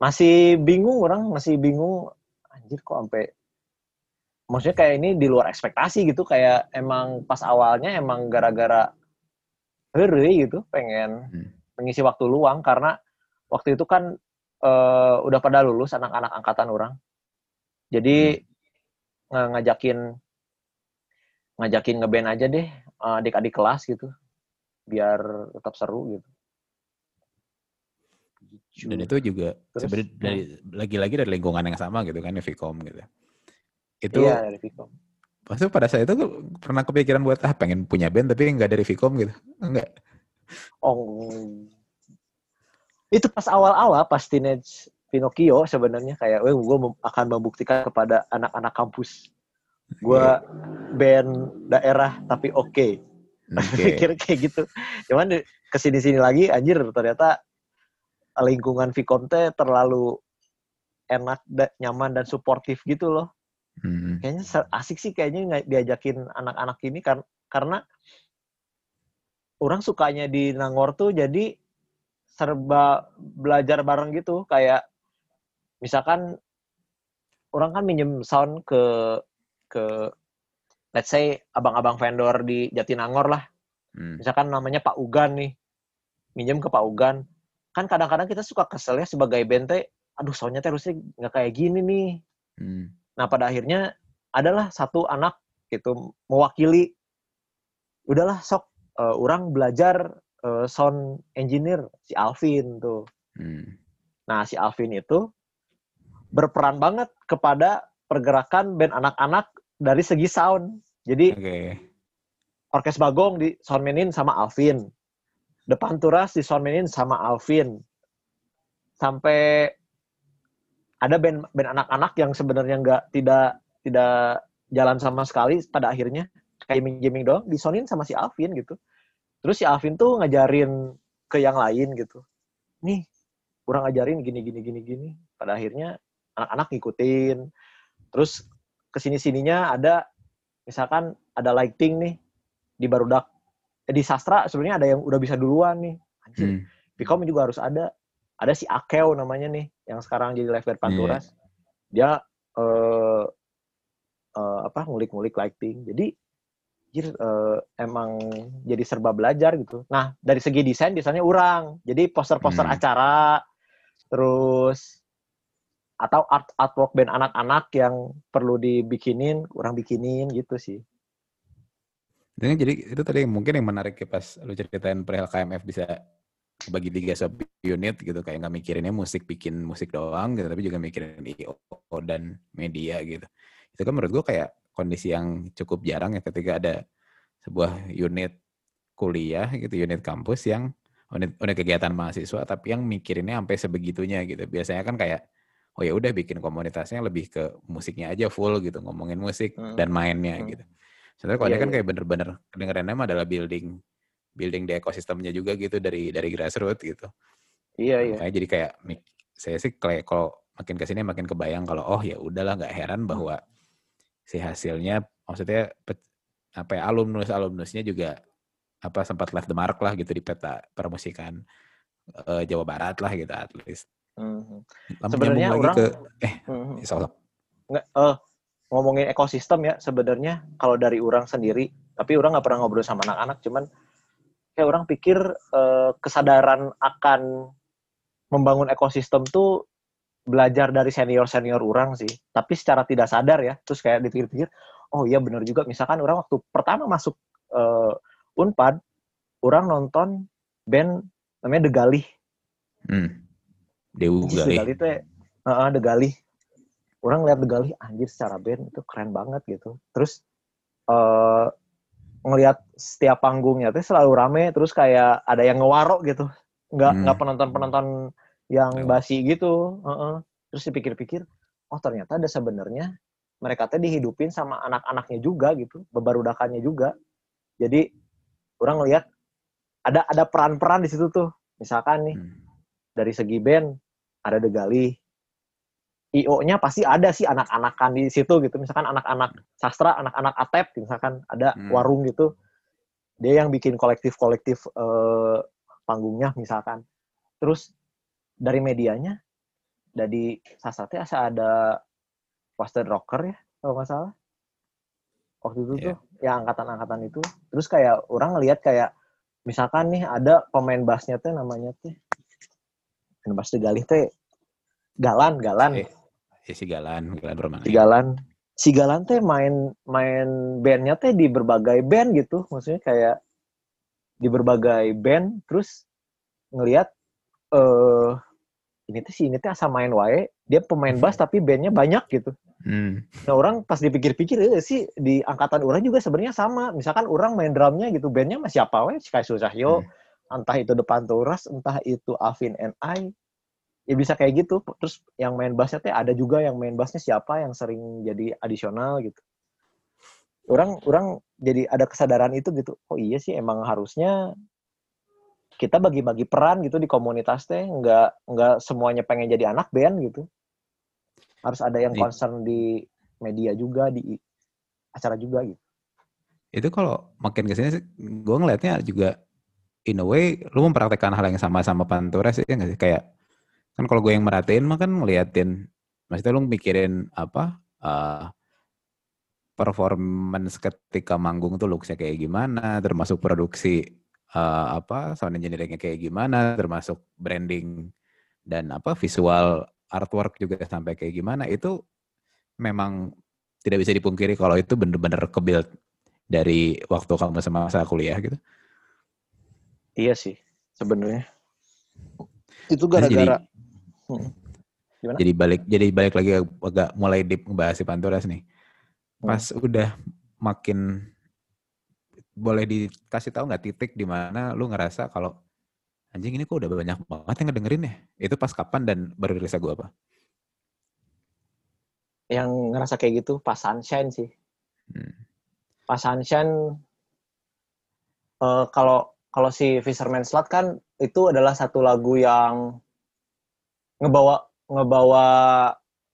masih bingung orang masih bingung anjir kok sampai maksudnya kayak ini di luar ekspektasi gitu kayak emang pas awalnya emang gara-gara hore gitu pengen Hmm. mengisi waktu luang karena waktu itu kan eh, udah pada lulus anak-anak angkatan orang jadi nge- ngajakin ngajakin ngeband aja deh eh, adik-adik kelas gitu. Biar tetap seru gitu. Dan itu juga sebenarnya dari lagi-lagi dari lingkungan yang sama gitu kan Vcom gitu. Itu iya dari Vcom pasti pada saat itu pernah kepikiran buat ah pengen punya band tapi nggak dari Vcom gitu. Enggak. Oh, itu pas awal-awal pas teenage Pinocchio sebenarnya kayak, gue akan membuktikan kepada anak-anak kampus, gue band daerah tapi oke, Oke. pikir kayak gitu. Cuman di- ke sini-sini lagi, anjir ternyata lingkungan Vcom teh terlalu enak, da- nyaman dan suportif gitu loh. Hmm. Kayaknya asik sih kayaknya nggak diajakin anak-anak ini kar- karena orang sukanya di Nangor tuh jadi serba belajar bareng gitu kayak misalkan orang kan minjem sound ke ke let's say abang-abang vendor di Jatinangor lah Hmm. misalkan namanya Pak Ugan nih minjem ke Pak Ugan kan kadang-kadang kita suka kesel ya sebagai bente aduh soundnya teh harusnya nggak kayak gini nih Hmm. Nah pada akhirnya adalah satu anak gitu mewakili, udahlah sok eh, orang belajar eh, sound engineer si Alvin tuh. Hmm. Nah si Alvin itu berperan banget kepada pergerakan band anak-anak dari segi sound. Jadi Oke. orkes Bagong di soundmanin sama Alvin. depan turas disoundmainin sama Alvin sampai ada band band anak-anak yang sebenarnya nggak tidak tidak jalan sama sekali pada akhirnya kayak gaming gaming doang disonin sama si Alvin gitu terus si Alvin tuh ngajarin ke yang lain gitu nih kurang ngajarin gini gini gini gini pada akhirnya anak-anak ngikutin terus ke sini sininya ada misalkan ada lighting nih di barudak. Eh, di sastra sebenarnya ada yang udah bisa duluan nih. Anjir Hmm. Pikom juga harus ada. Ada si Akeo namanya nih yang sekarang jadi Iya. Panturas. Dia eh eh, apa ngulik-ngulik lighting. Jadi anjir, eh, emang jadi serba belajar gitu. Nah dari segi desain desainnya orang jadi poster-poster Hmm. acara terus atau art artwork band anak-anak yang perlu dibikinin kurang bikinin gitu sih. Jadi, jadi itu tadi mungkin yang menarik ya pas lu ceritain perihal KMF bisa bagi tiga sub unit gitu kayak nggak mikirinnya musik bikin musik doang gitu tapi juga mikirin IO dan media gitu. Itu kan menurut gua kayak kondisi yang cukup jarang ya ketika ada sebuah unit kuliah gitu unit kampus yang unit unit kegiatan mahasiswa tapi yang mikirinnya sampai sebegitunya gitu. Biasanya kan kayak oh ya udah bikin komunitasnya lebih ke musiknya aja full gitu ngomongin musik Hmm. dan mainnya Hmm. gitu sebenarnya kalau Iya, ini kan iya. kayak bener-bener kedengerannya mah adalah building building di ekosistemnya juga gitu dari dari grassroots gitu iya iya makanya jadi kayak saya sih kayak kalau makin ke sini makin kebayang kalau oh ya udahlah nggak heran bahwa si hasilnya maksudnya apa ya alumnus alumnusnya juga apa sempat left the mark lah gitu di peta permusikan eh, Jawa Barat lah gitu at least. Lam- Sebenarnya orang- ke eh Mhm. soal nggak eh ngomongin ekosistem ya sebenarnya kalau dari orang sendiri tapi orang nggak pernah ngobrol sama anak-anak cuman kayak orang pikir eh, kesadaran akan membangun ekosistem tuh belajar dari senior senior orang sih. Tapi secara tidak sadar ya terus kayak dipikir-pikir oh iya benar juga. Misalkan orang waktu pertama masuk eh, unpad orang nonton band namanya The Galih. Hmm, Dewu The Galih. Teh, heeh, The Galih. Orang lihat The Galih, anjir secara band itu keren banget gitu. Terus eh ngelihat setiap panggungnya teh selalu rame, terus kayak ada yang ngewarok gitu. Nggak Hmm. nggak penonton-penonton yang Lewat. basi gitu. heeh. Terus dipikir-pikir, oh ternyata ada sebenarnya mereka teh dihidupin sama anak-anaknya juga gitu, bebarudakannya juga. Jadi orang ngelihat ada ada peran-peran di situ tuh. Misalkan nih Hmm. dari segi band ada The Galih. IO-nya pasti ada sih anak-anakan di situ gitu. Misalkan anak-anak sastra, anak-anak atep, misalkan ada Hmm. warung gitu. Dia yang bikin kolektif-kolektif eh, panggungnya misalkan. Terus dari medianya, dari sastra teh ada Wasted Rocker ya, kalau nggak salah. Waktu itu Iya. tuh, ya angkatan-angkatan itu. Terus kayak orang ngelihat kayak, misalkan nih ada pemain bassnya teh namanya teh, bass The Galih teh, Galan, Galan. Eh, ya si Galan, Galan Romani. si Galan. Si Galan teh main main bandnya teh di berbagai band gitu. Maksudnya kayak di berbagai band terus ngelihat eh ini teh si ini teh asal main wae dia pemain bass tapi bandnya banyak gitu. Hmm. nah orang pas dipikir-pikir eh, sih di angkatan orang juga sebenarnya sama. Misalkan orang main drumnya gitu bandnya masih siapa wae? Kayak Susahyo entah itu depan Turas entah itu Avin and I. Ya bisa kayak gitu. Terus yang main bassnya teh ada juga yang main bassnya siapa yang sering jadi adisional gitu. Orang orang jadi ada kesadaran itu gitu. Oh iya sih emang harusnya kita bagi-bagi peran gitu di komunitas teh. Nggak nggak semuanya pengen jadi anak band gitu. Harus ada yang concern di media juga di acara juga gitu. Itu kalau makin ke sini sih, gue ngelihatnya juga in a way lu mempraktekkan hal yang sama sama Pantura sih ya nggak sih? Kayak kan kalau gue yang merhatiin mah kan ngeliatin maksudnya lu mikirin apa eh, performance ketika manggung tuh looksnya kayak gimana termasuk produksi eh, apa sound engineeringnya kayak gimana termasuk branding dan apa visual artwork juga sampai kayak gimana itu memang tidak bisa dipungkiri kalau itu bener-bener kebuild dari waktu kamu semasa kuliah gitu iya sih sebenarnya itu Nah, jadi- gara-gara Hmm. Gimana? Jadi balik jadi balik lagi agak mulai deep ngebahas si Panturas nih. Hmm. Pas udah makin boleh dikasih tahu nggak titik di mana lu ngerasa kalau anjing ini kok udah banyak banget yang ngedengerin ya. Itu pas kapan dan baru rilis lagu apa? Yang ngerasa kayak gitu pas Sunshine sih. Hmm. Pas Sunshine eh, kalau kalau si Fisherman Slut kan itu adalah satu lagu yang ngebawa ngebawa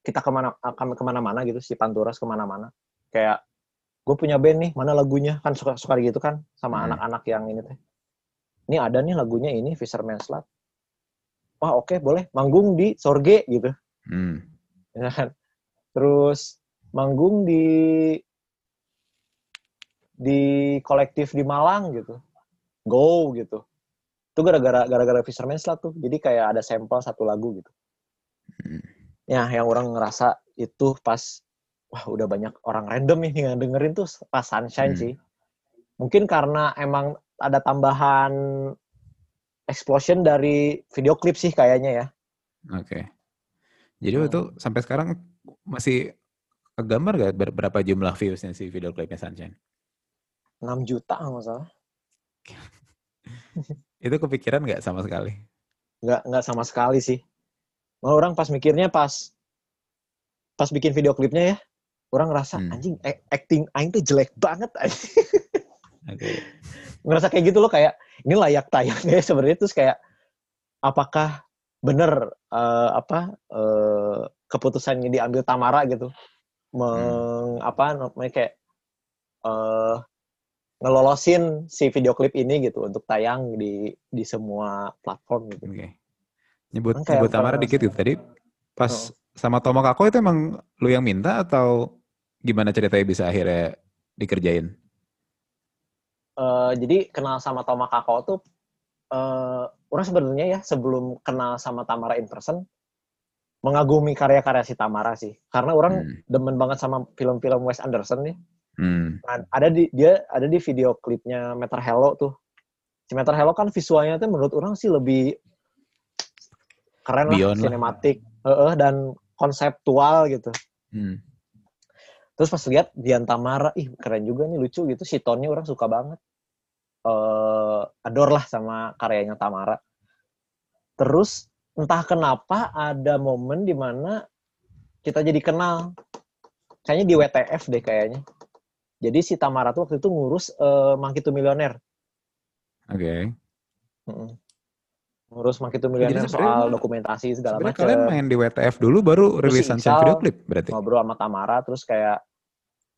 kita ke mana ke mana-mana gitu si Panturas ke mana-mana. Kayak gue punya band nih mana lagunya? Kan suka suka gitu kan sama Hmm. anak-anak yang ini teh. Ini ada nih lagunya ini Fisherman Slut wah oke boleh. Manggung di Sorge gitu. Hmm. ya kan? Terus manggung di di kolektif di Malang gitu go gitu itu gara-gara gara-gara Fisherman Slut tuh jadi kayak ada sampel satu lagu gitu Hmm. ya yang orang ngerasa itu pas wah udah banyak orang random nih yang dengerin tuh pas Sunshine Hmm. sih mungkin karena emang ada tambahan explosion dari video klip sih kayaknya ya Oke. Jadi Hmm. itu sampai sekarang masih kegambar gak ber- berapa jumlah viewsnya si video klipnya Sunshine? 6 juta nggak salah Itu kepikiran nggak sama sekali? nggak nggak sama sekali sih Malah orang pas mikirnya pas pas bikin video klipnya ya orang ngerasa Hmm. anjing acting aing tuh jelek banget anjing. Oke. ngerasa kayak gitu loh kayak ini layak tayang ya sebenarnya terus kayak apakah bener eh, apa eh, keputusannya diambil Tamara gitu meng apa namanya kayak eh ngelolosin si video klip ini gitu untuk tayang di di semua platform gitu. Oke. Nyebut kayak nyebut Tamara dikit gitu tadi. Pas Oh. sama Tomo Kako itu emang lu yang minta atau gimana ceritanya bisa akhirnya dikerjain? Eh, jadi kenal sama Toma Kako tuh eh orang sebenarnya ya sebelum kenal sama Tamara in person mengagumi karya-karya si Tamara sih karena orang Hmm. demen banget sama film-film Wes Anderson nih Hmm. Nah, ada di dia ada di video klipnya Meter Hello tuh. Si Meter Hello kan visualnya tuh menurut orang sih lebih keren lah, Beyond lah. sinematik, Heeh, dan konseptual gitu. Hmm. Terus pas lihat Dian Tamara, ih keren juga nih lucu gitu. Si tonnya orang suka banget. Eh adore lah sama karyanya Tamara. Terus entah kenapa ada momen di mana kita jadi kenal. Kayaknya di WTF deh kayaknya. Jadi si Tamara tuh waktu itu ngurus eh, Mangkitu Milioner. Oke. Mm-mm. Ngurus Mangkitu Milioner sebenarnya soal emang- dokumentasi segala macam. kalian main di WTF dulu baru Terus rilis si video klip berarti? ngobrol sama Tamara terus kayak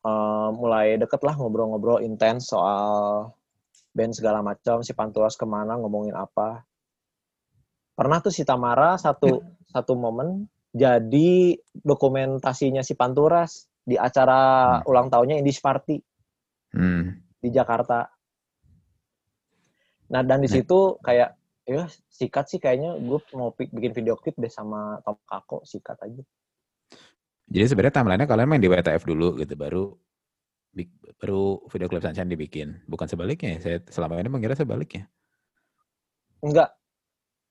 eh, mulai deket lah ngobrol-ngobrol intens soal band segala macam si Pantuas ke mana ngomongin apa pernah tuh si Tamara satu satu momen jadi dokumentasinya si Panturas di acara Hmm. ulang tahunnya Indies Party Hmm. di Jakarta nah dan di Nah. situ kayak ya sikat sih kayaknya gue mau bikin video klip deh sama Tom Kako sikat aja Jadi sebenarnya timelinenya kalian main di WTF dulu gitu baru baru video klip Sunshine dibikin. Bukan sebaliknya ya. Saya selama ini mengira sebaliknya. enggak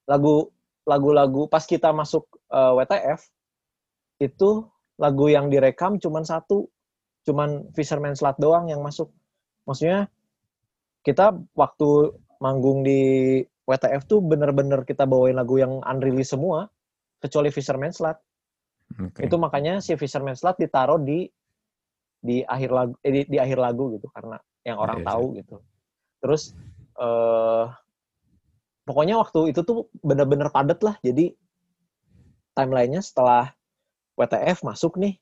lagu lagu-lagu pas kita masuk eh, WTF itu lagu yang direkam cuman satu cuman Fisherman Slut doang yang masuk. Maksudnya kita waktu manggung di WTF tuh bener-bener kita bawain lagu yang unreleased semua kecuali Fisherman Slut Oke. itu makanya si Fisherman Slut ditaruh di di akhir lagu eh, di, di akhir lagu gitu karena yang orang Iya, tahu gitu. Terus eh pokoknya waktu itu tuh bener-bener padet lah jadi timelinenya setelah WTF masuk nih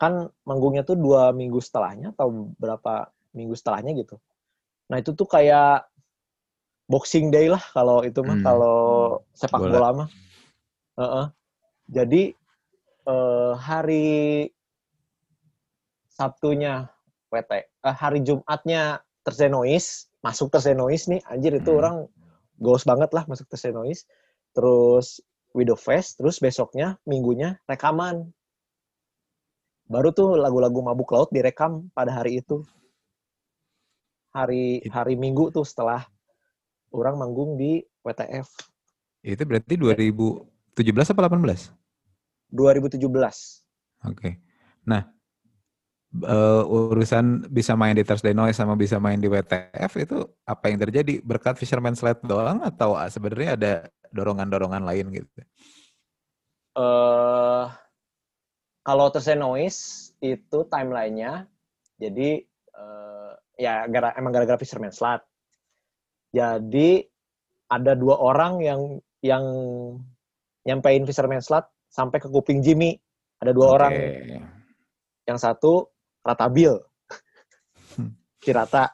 kan manggungnya tuh dua minggu setelahnya atau berapa minggu setelahnya gitu nah itu tuh kayak Boxing Day lah kalau itu mah Hmm. kalau sepak Bola. bola, mah Heeh. jadi eh, hari Sabtunya WT eh, hari Jumatnya Thursday Noise masuk Thursday Noise nih anjir itu Hmm. orang goals banget lah masuk Thursday Noise terus Widow Fest terus besoknya minggunya rekaman baru tuh lagu-lagu mabuk laut direkam pada hari itu hari hari Minggu tuh setelah orang manggung di WTF Itu berarti 2017 apa 18? 2017 Oke. Nah, uh, urusan bisa main di Thursday Noise sama bisa main di WTF itu apa yang terjadi berkat Fisherman Slide doang atau sebenarnya ada dorongan-dorongan lain gitu? Uh, kalau Thursday Noise itu timelinenya jadi uh, ya gara, emang gara-gara Fisherman Slide. Jadi ada dua orang yang yang nyampein Fisherman Slide sampai ke kuping Jimmy. Ada dua okay. orang. Yang satu Ratabil. si Rata.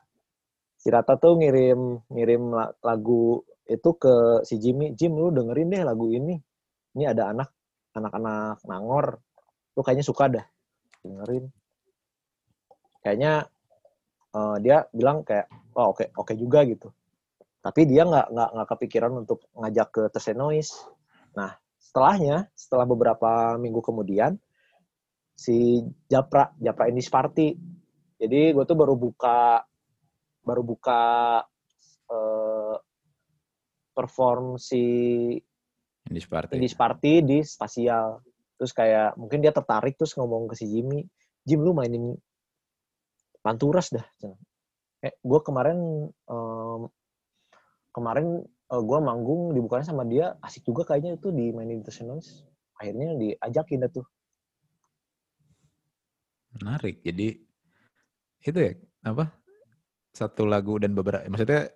Si Rata tuh ngirim ngirim lagu itu ke si Jimmy. Jim lu dengerin deh lagu ini. Ini ada anak anak-anak Nangor. Lu kayaknya suka dah. Dengerin. Kayaknya uh, dia bilang kayak, oh oke okay, oke okay juga gitu. Tapi dia nggak nggak nggak kepikiran untuk ngajak ke Tesenois. Nah setelahnya, setelah beberapa minggu kemudian, si Japra Japra Indis Party jadi gue tuh baru buka baru buka uh, perform si Indis Party Indis Party di spasial. Terus kayak mungkin dia tertarik terus ngomong ke si Jimmy. Jim lu mainin Panturas dah. Eh gue kemarin um, kemarin uh, gue manggung dibukanya sama dia asik juga kayaknya itu di mainin Noise akhirnya diajakin dah tuh Menarik. Jadi itu ya apa? Satu lagu dan beberapa maksudnya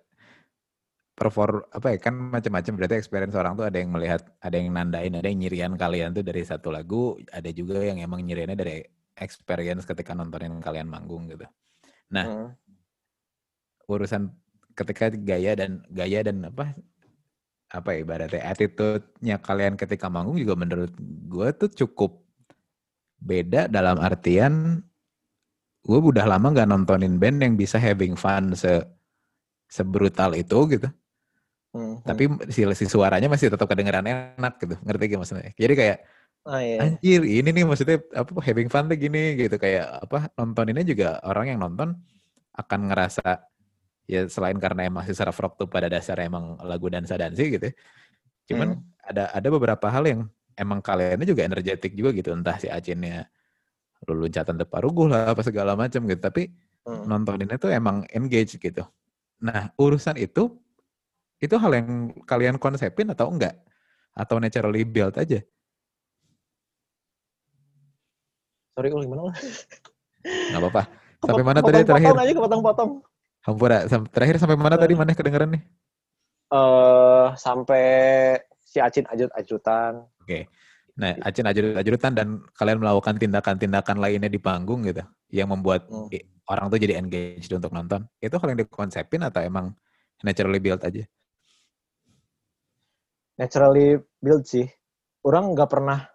perform apa ya kan macam-macam berarti experience orang tuh ada yang melihat ada yang nandain ada yang nyirian kalian tuh dari satu lagu ada juga yang emang nyiriannya dari experience ketika nontonin kalian manggung gitu nah hmm. urusan ketika gaya dan gaya dan apa apa ya ibaratnya attitude-nya kalian ketika manggung juga menurut gue tuh cukup beda dalam artian gue udah lama nggak nontonin band yang bisa having fun se sebrutal itu gitu. Hmm, Tapi si, si suaranya masih tetap kedengeran enak gitu. Ngerti gak maksudnya? Jadi kayak oh, iya. anjir ini nih maksudnya apa having fun tuh gini gitu kayak apa nontoninnya juga orang yang nonton akan ngerasa ya selain karena emang si surf rock tuh pada dasarnya emang lagu dansa dansi gitu. Ya, cuman hmm. ada ada beberapa hal yang emang kaliannya juga energetik juga gitu entah si Acinnya lu loncatan deparuguh lah apa segala macam gitu. Tapi hmm. nontoninnya tuh emang engage gitu. Nah urusan itu itu hal yang kalian konsepin atau enggak? Atau naturally built aja? Sorry ul gimana nggak apa-apa. Sampai mana tadi terakhir? potong aja kepotong-potong. Hampura, terakhir sampai mana tadi mana kedengeran nih? Eh uh, sampai si Acin ajut-ajutan. Oke. Okay. Nah, Acin ajut-ajutan dan kalian melakukan tindakan-tindakan lainnya di panggung gitu yang membuat hmm. orang tuh jadi engaged untuk nonton. Itu hal yang dikonsepin atau emang naturally built aja? Naturally built sih. Orang nggak pernah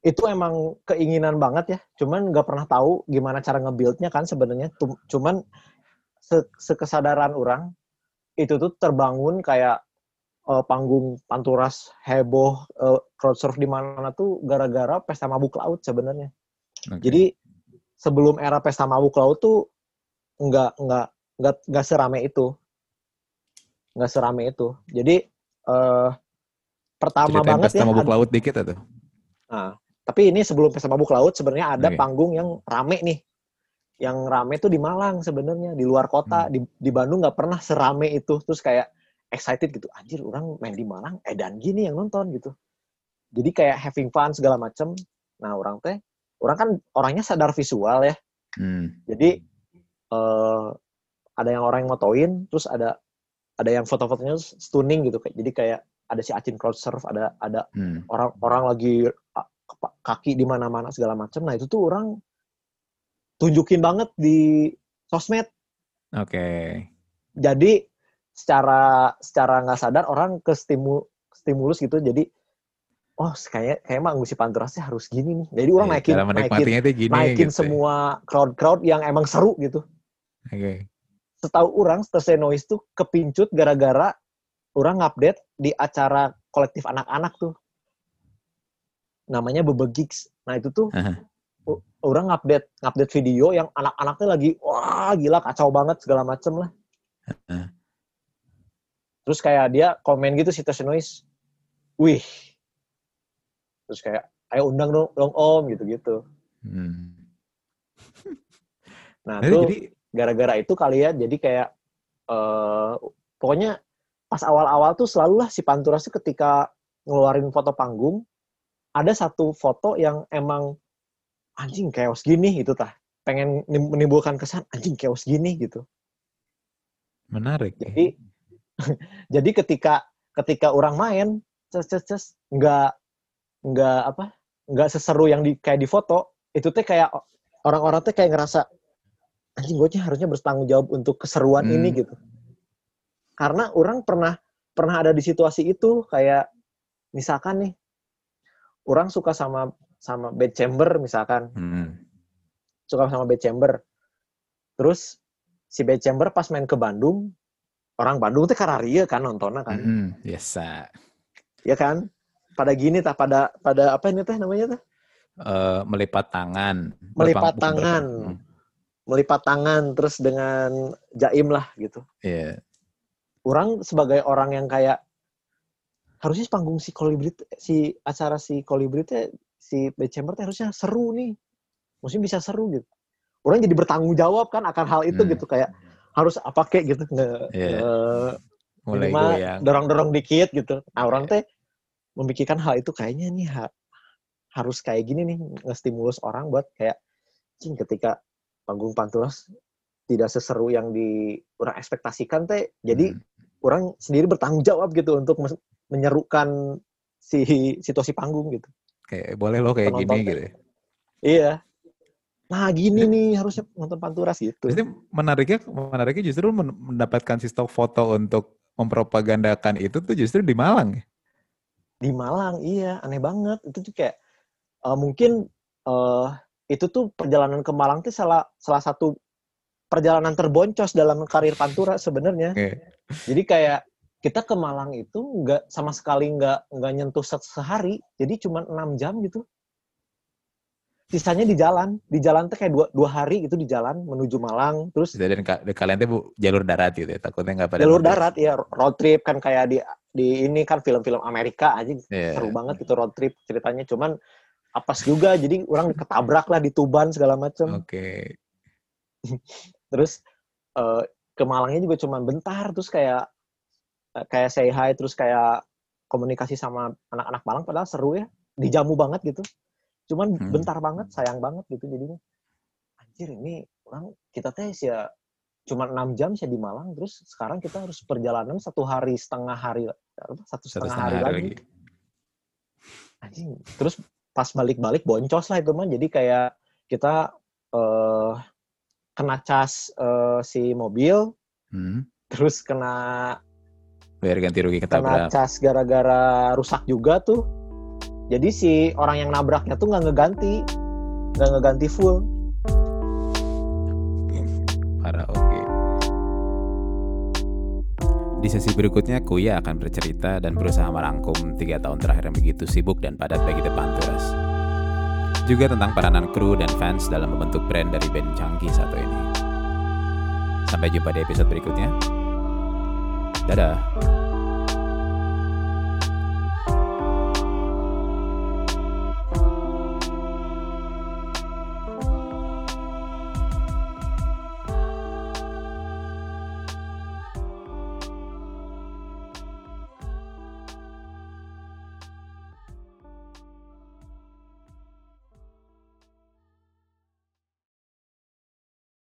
itu emang keinginan banget ya. Cuman nggak pernah tahu gimana cara nge-buildnya kan sebenarnya. Cuman sekesadaran orang itu tuh terbangun kayak uh, panggung Panturas heboh uh, crowd surf di mana tuh gara-gara pesta mabuk laut sebenarnya. Okay. Jadi sebelum era pesta mabuk laut tuh nggak nggak nggak nggak serame itu, nggak serame itu. Jadi uh, pertama Ceritain banget pesta ya. mabuk laut dikit atau? Nah, tapi ini sebelum pesta mabuk laut sebenarnya ada okay. panggung yang rame nih. Yang rame tuh di Malang sebenarnya di luar kota hmm. di di Bandung nggak pernah serame itu terus kayak excited gitu anjir orang main di Malang eh dan gini yang nonton gitu jadi kayak having fun segala macem nah orang teh orang kan orangnya sadar visual ya hmm. jadi uh, ada yang orang yang motoin terus ada ada yang foto-fotonya stunning gitu kayak jadi kayak ada si Acin crowd surf ada ada hmm. orang orang lagi kaki di mana-mana segala macam nah itu tuh orang tunjukin banget di sosmed oke okay. jadi secara secara nggak sadar orang ke stimu, stimulus gitu jadi oh kayak kayak mah ngusi panturasnya harus gini nih jadi orang naikin naikin gini, naikin gitu. Ya. semua crowd crowd yang emang seru gitu oke okay. setahu orang Noise tuh kepincut gara-gara orang ngupdate di acara kolektif anak-anak tuh namanya Bebe Gigs nah itu tuh uh -huh. orang ngupdate ngupdate video yang anak-anaknya lagi wah gila kacau banget segala macem lah uh -huh terus kayak dia komen gitu si Noise wih terus kayak ayo undang dong, dong om gitu gitu hmm. Nah, Jadi, tuh gara-gara itu kali ya, jadi kayak eh pokoknya pas awal-awal tuh selalu lah si Panturas tuh ketika ngeluarin foto panggung, ada satu foto yang emang anjing chaos gini gitu tah. Pengen nim- menimbulkan kesan anjing chaos gini gitu. menarik. Jadi jadi ketika ketika orang main ces ces ces nggak nggak apa nggak seseru yang di kayak di foto itu teh kayak orang-orang teh kayak ngerasa anjing gue harusnya bertanggung jawab untuk keseruan Hmm. ini gitu karena orang pernah pernah ada di situasi itu kayak misalkan nih orang suka sama sama bed chamber misalkan Hmm. suka sama bed chamber terus si bed chamber pas main ke Bandung orang Bandung teh kararia kan nontonnya kan Hmm, biasa. ya kan pada gini tah pada pada apa ini teh namanya teh Eh, melipat tangan. Melipat Berpang- tangan. Hmm, melipat tangan terus dengan jaim lah gitu Iya. orang sebagai orang yang kayak harusnya panggung si kolibri si acara si kolibri teh si Bad Chamber teh harusnya seru nih maksudnya bisa seru gitu orang jadi bertanggung jawab kan akan hal itu Hmm. gitu kayak harus apa kek gitu nge, Iya. nge- Mulai minimal dorong-dorong dikit gitu nah orang Iya. teh memikirkan hal itu kayaknya nih ha- harus kayak gini nih ngestimulus orang buat kayak cing ketika panggung panturas tidak seseru yang di orang ekspektasikan teh jadi Hmm. orang sendiri bertanggung jawab gitu untuk menyerukan si situasi panggung gitu Kayak boleh lo kayak gini Penonton gitu. ya. iya nah gini nih harusnya nonton panturas gitu. Jadi menariknya menariknya justru men- mendapatkan si stok foto untuk mempropagandakan itu tuh justru di Malang. ya? di Malang iya. Aneh banget. Itu tuh kayak eh, mungkin eh itu tuh perjalanan ke Malang tuh salah salah satu perjalanan terboncos dalam karir Pantura sebenarnya. Jadi kayak kita ke Malang itu nggak sama sekali nggak nggak nyentuh se- sehari. Jadi cuma enam jam gitu sisanya di jalan. Di jalan tuh kayak dua, dua hari gitu di jalan menuju Malang. Terus Dan ka- dan kalian tuh bu, jalur darat gitu ya. Takutnya nggak pada jalur darat ya road trip kan kayak di di ini kan film-film Amerika aja Iya. seru banget gitu road trip ceritanya. Cuman apes juga jadi orang ketabrak lah di Tuban segala macem. Oke. terus eh, ke Malangnya juga cuma bentar terus kayak eh, kayak say hi terus kayak komunikasi sama anak-anak Malang padahal seru ya. Dijamu banget gitu cuman Hmm. bentar banget sayang banget gitu jadinya anjir ini orang kita teh sih ya cuma enam jam sih di Malang terus sekarang kita harus perjalanan satu hari setengah hari apa, satu Satu setengah, setengah hari, hari lagi lagi. anjing terus pas balik-balik boncos lah itu mah jadi kayak kita eh kena cas eh, si mobil Hmm. terus kena Biar ganti rugi kena ketabrak. cas gara-gara rusak juga tuh jadi si orang yang nabraknya tuh nggak ngeganti nggak ngeganti full Parah, oke. Di sesi berikutnya, Kuya akan bercerita dan berusaha merangkum tiga tahun terakhir yang begitu sibuk dan padat bagi The Panturas. Juga tentang peranan kru dan fans dalam membentuk brand dari band canggih satu ini. Sampai jumpa di episode berikutnya. Dadah.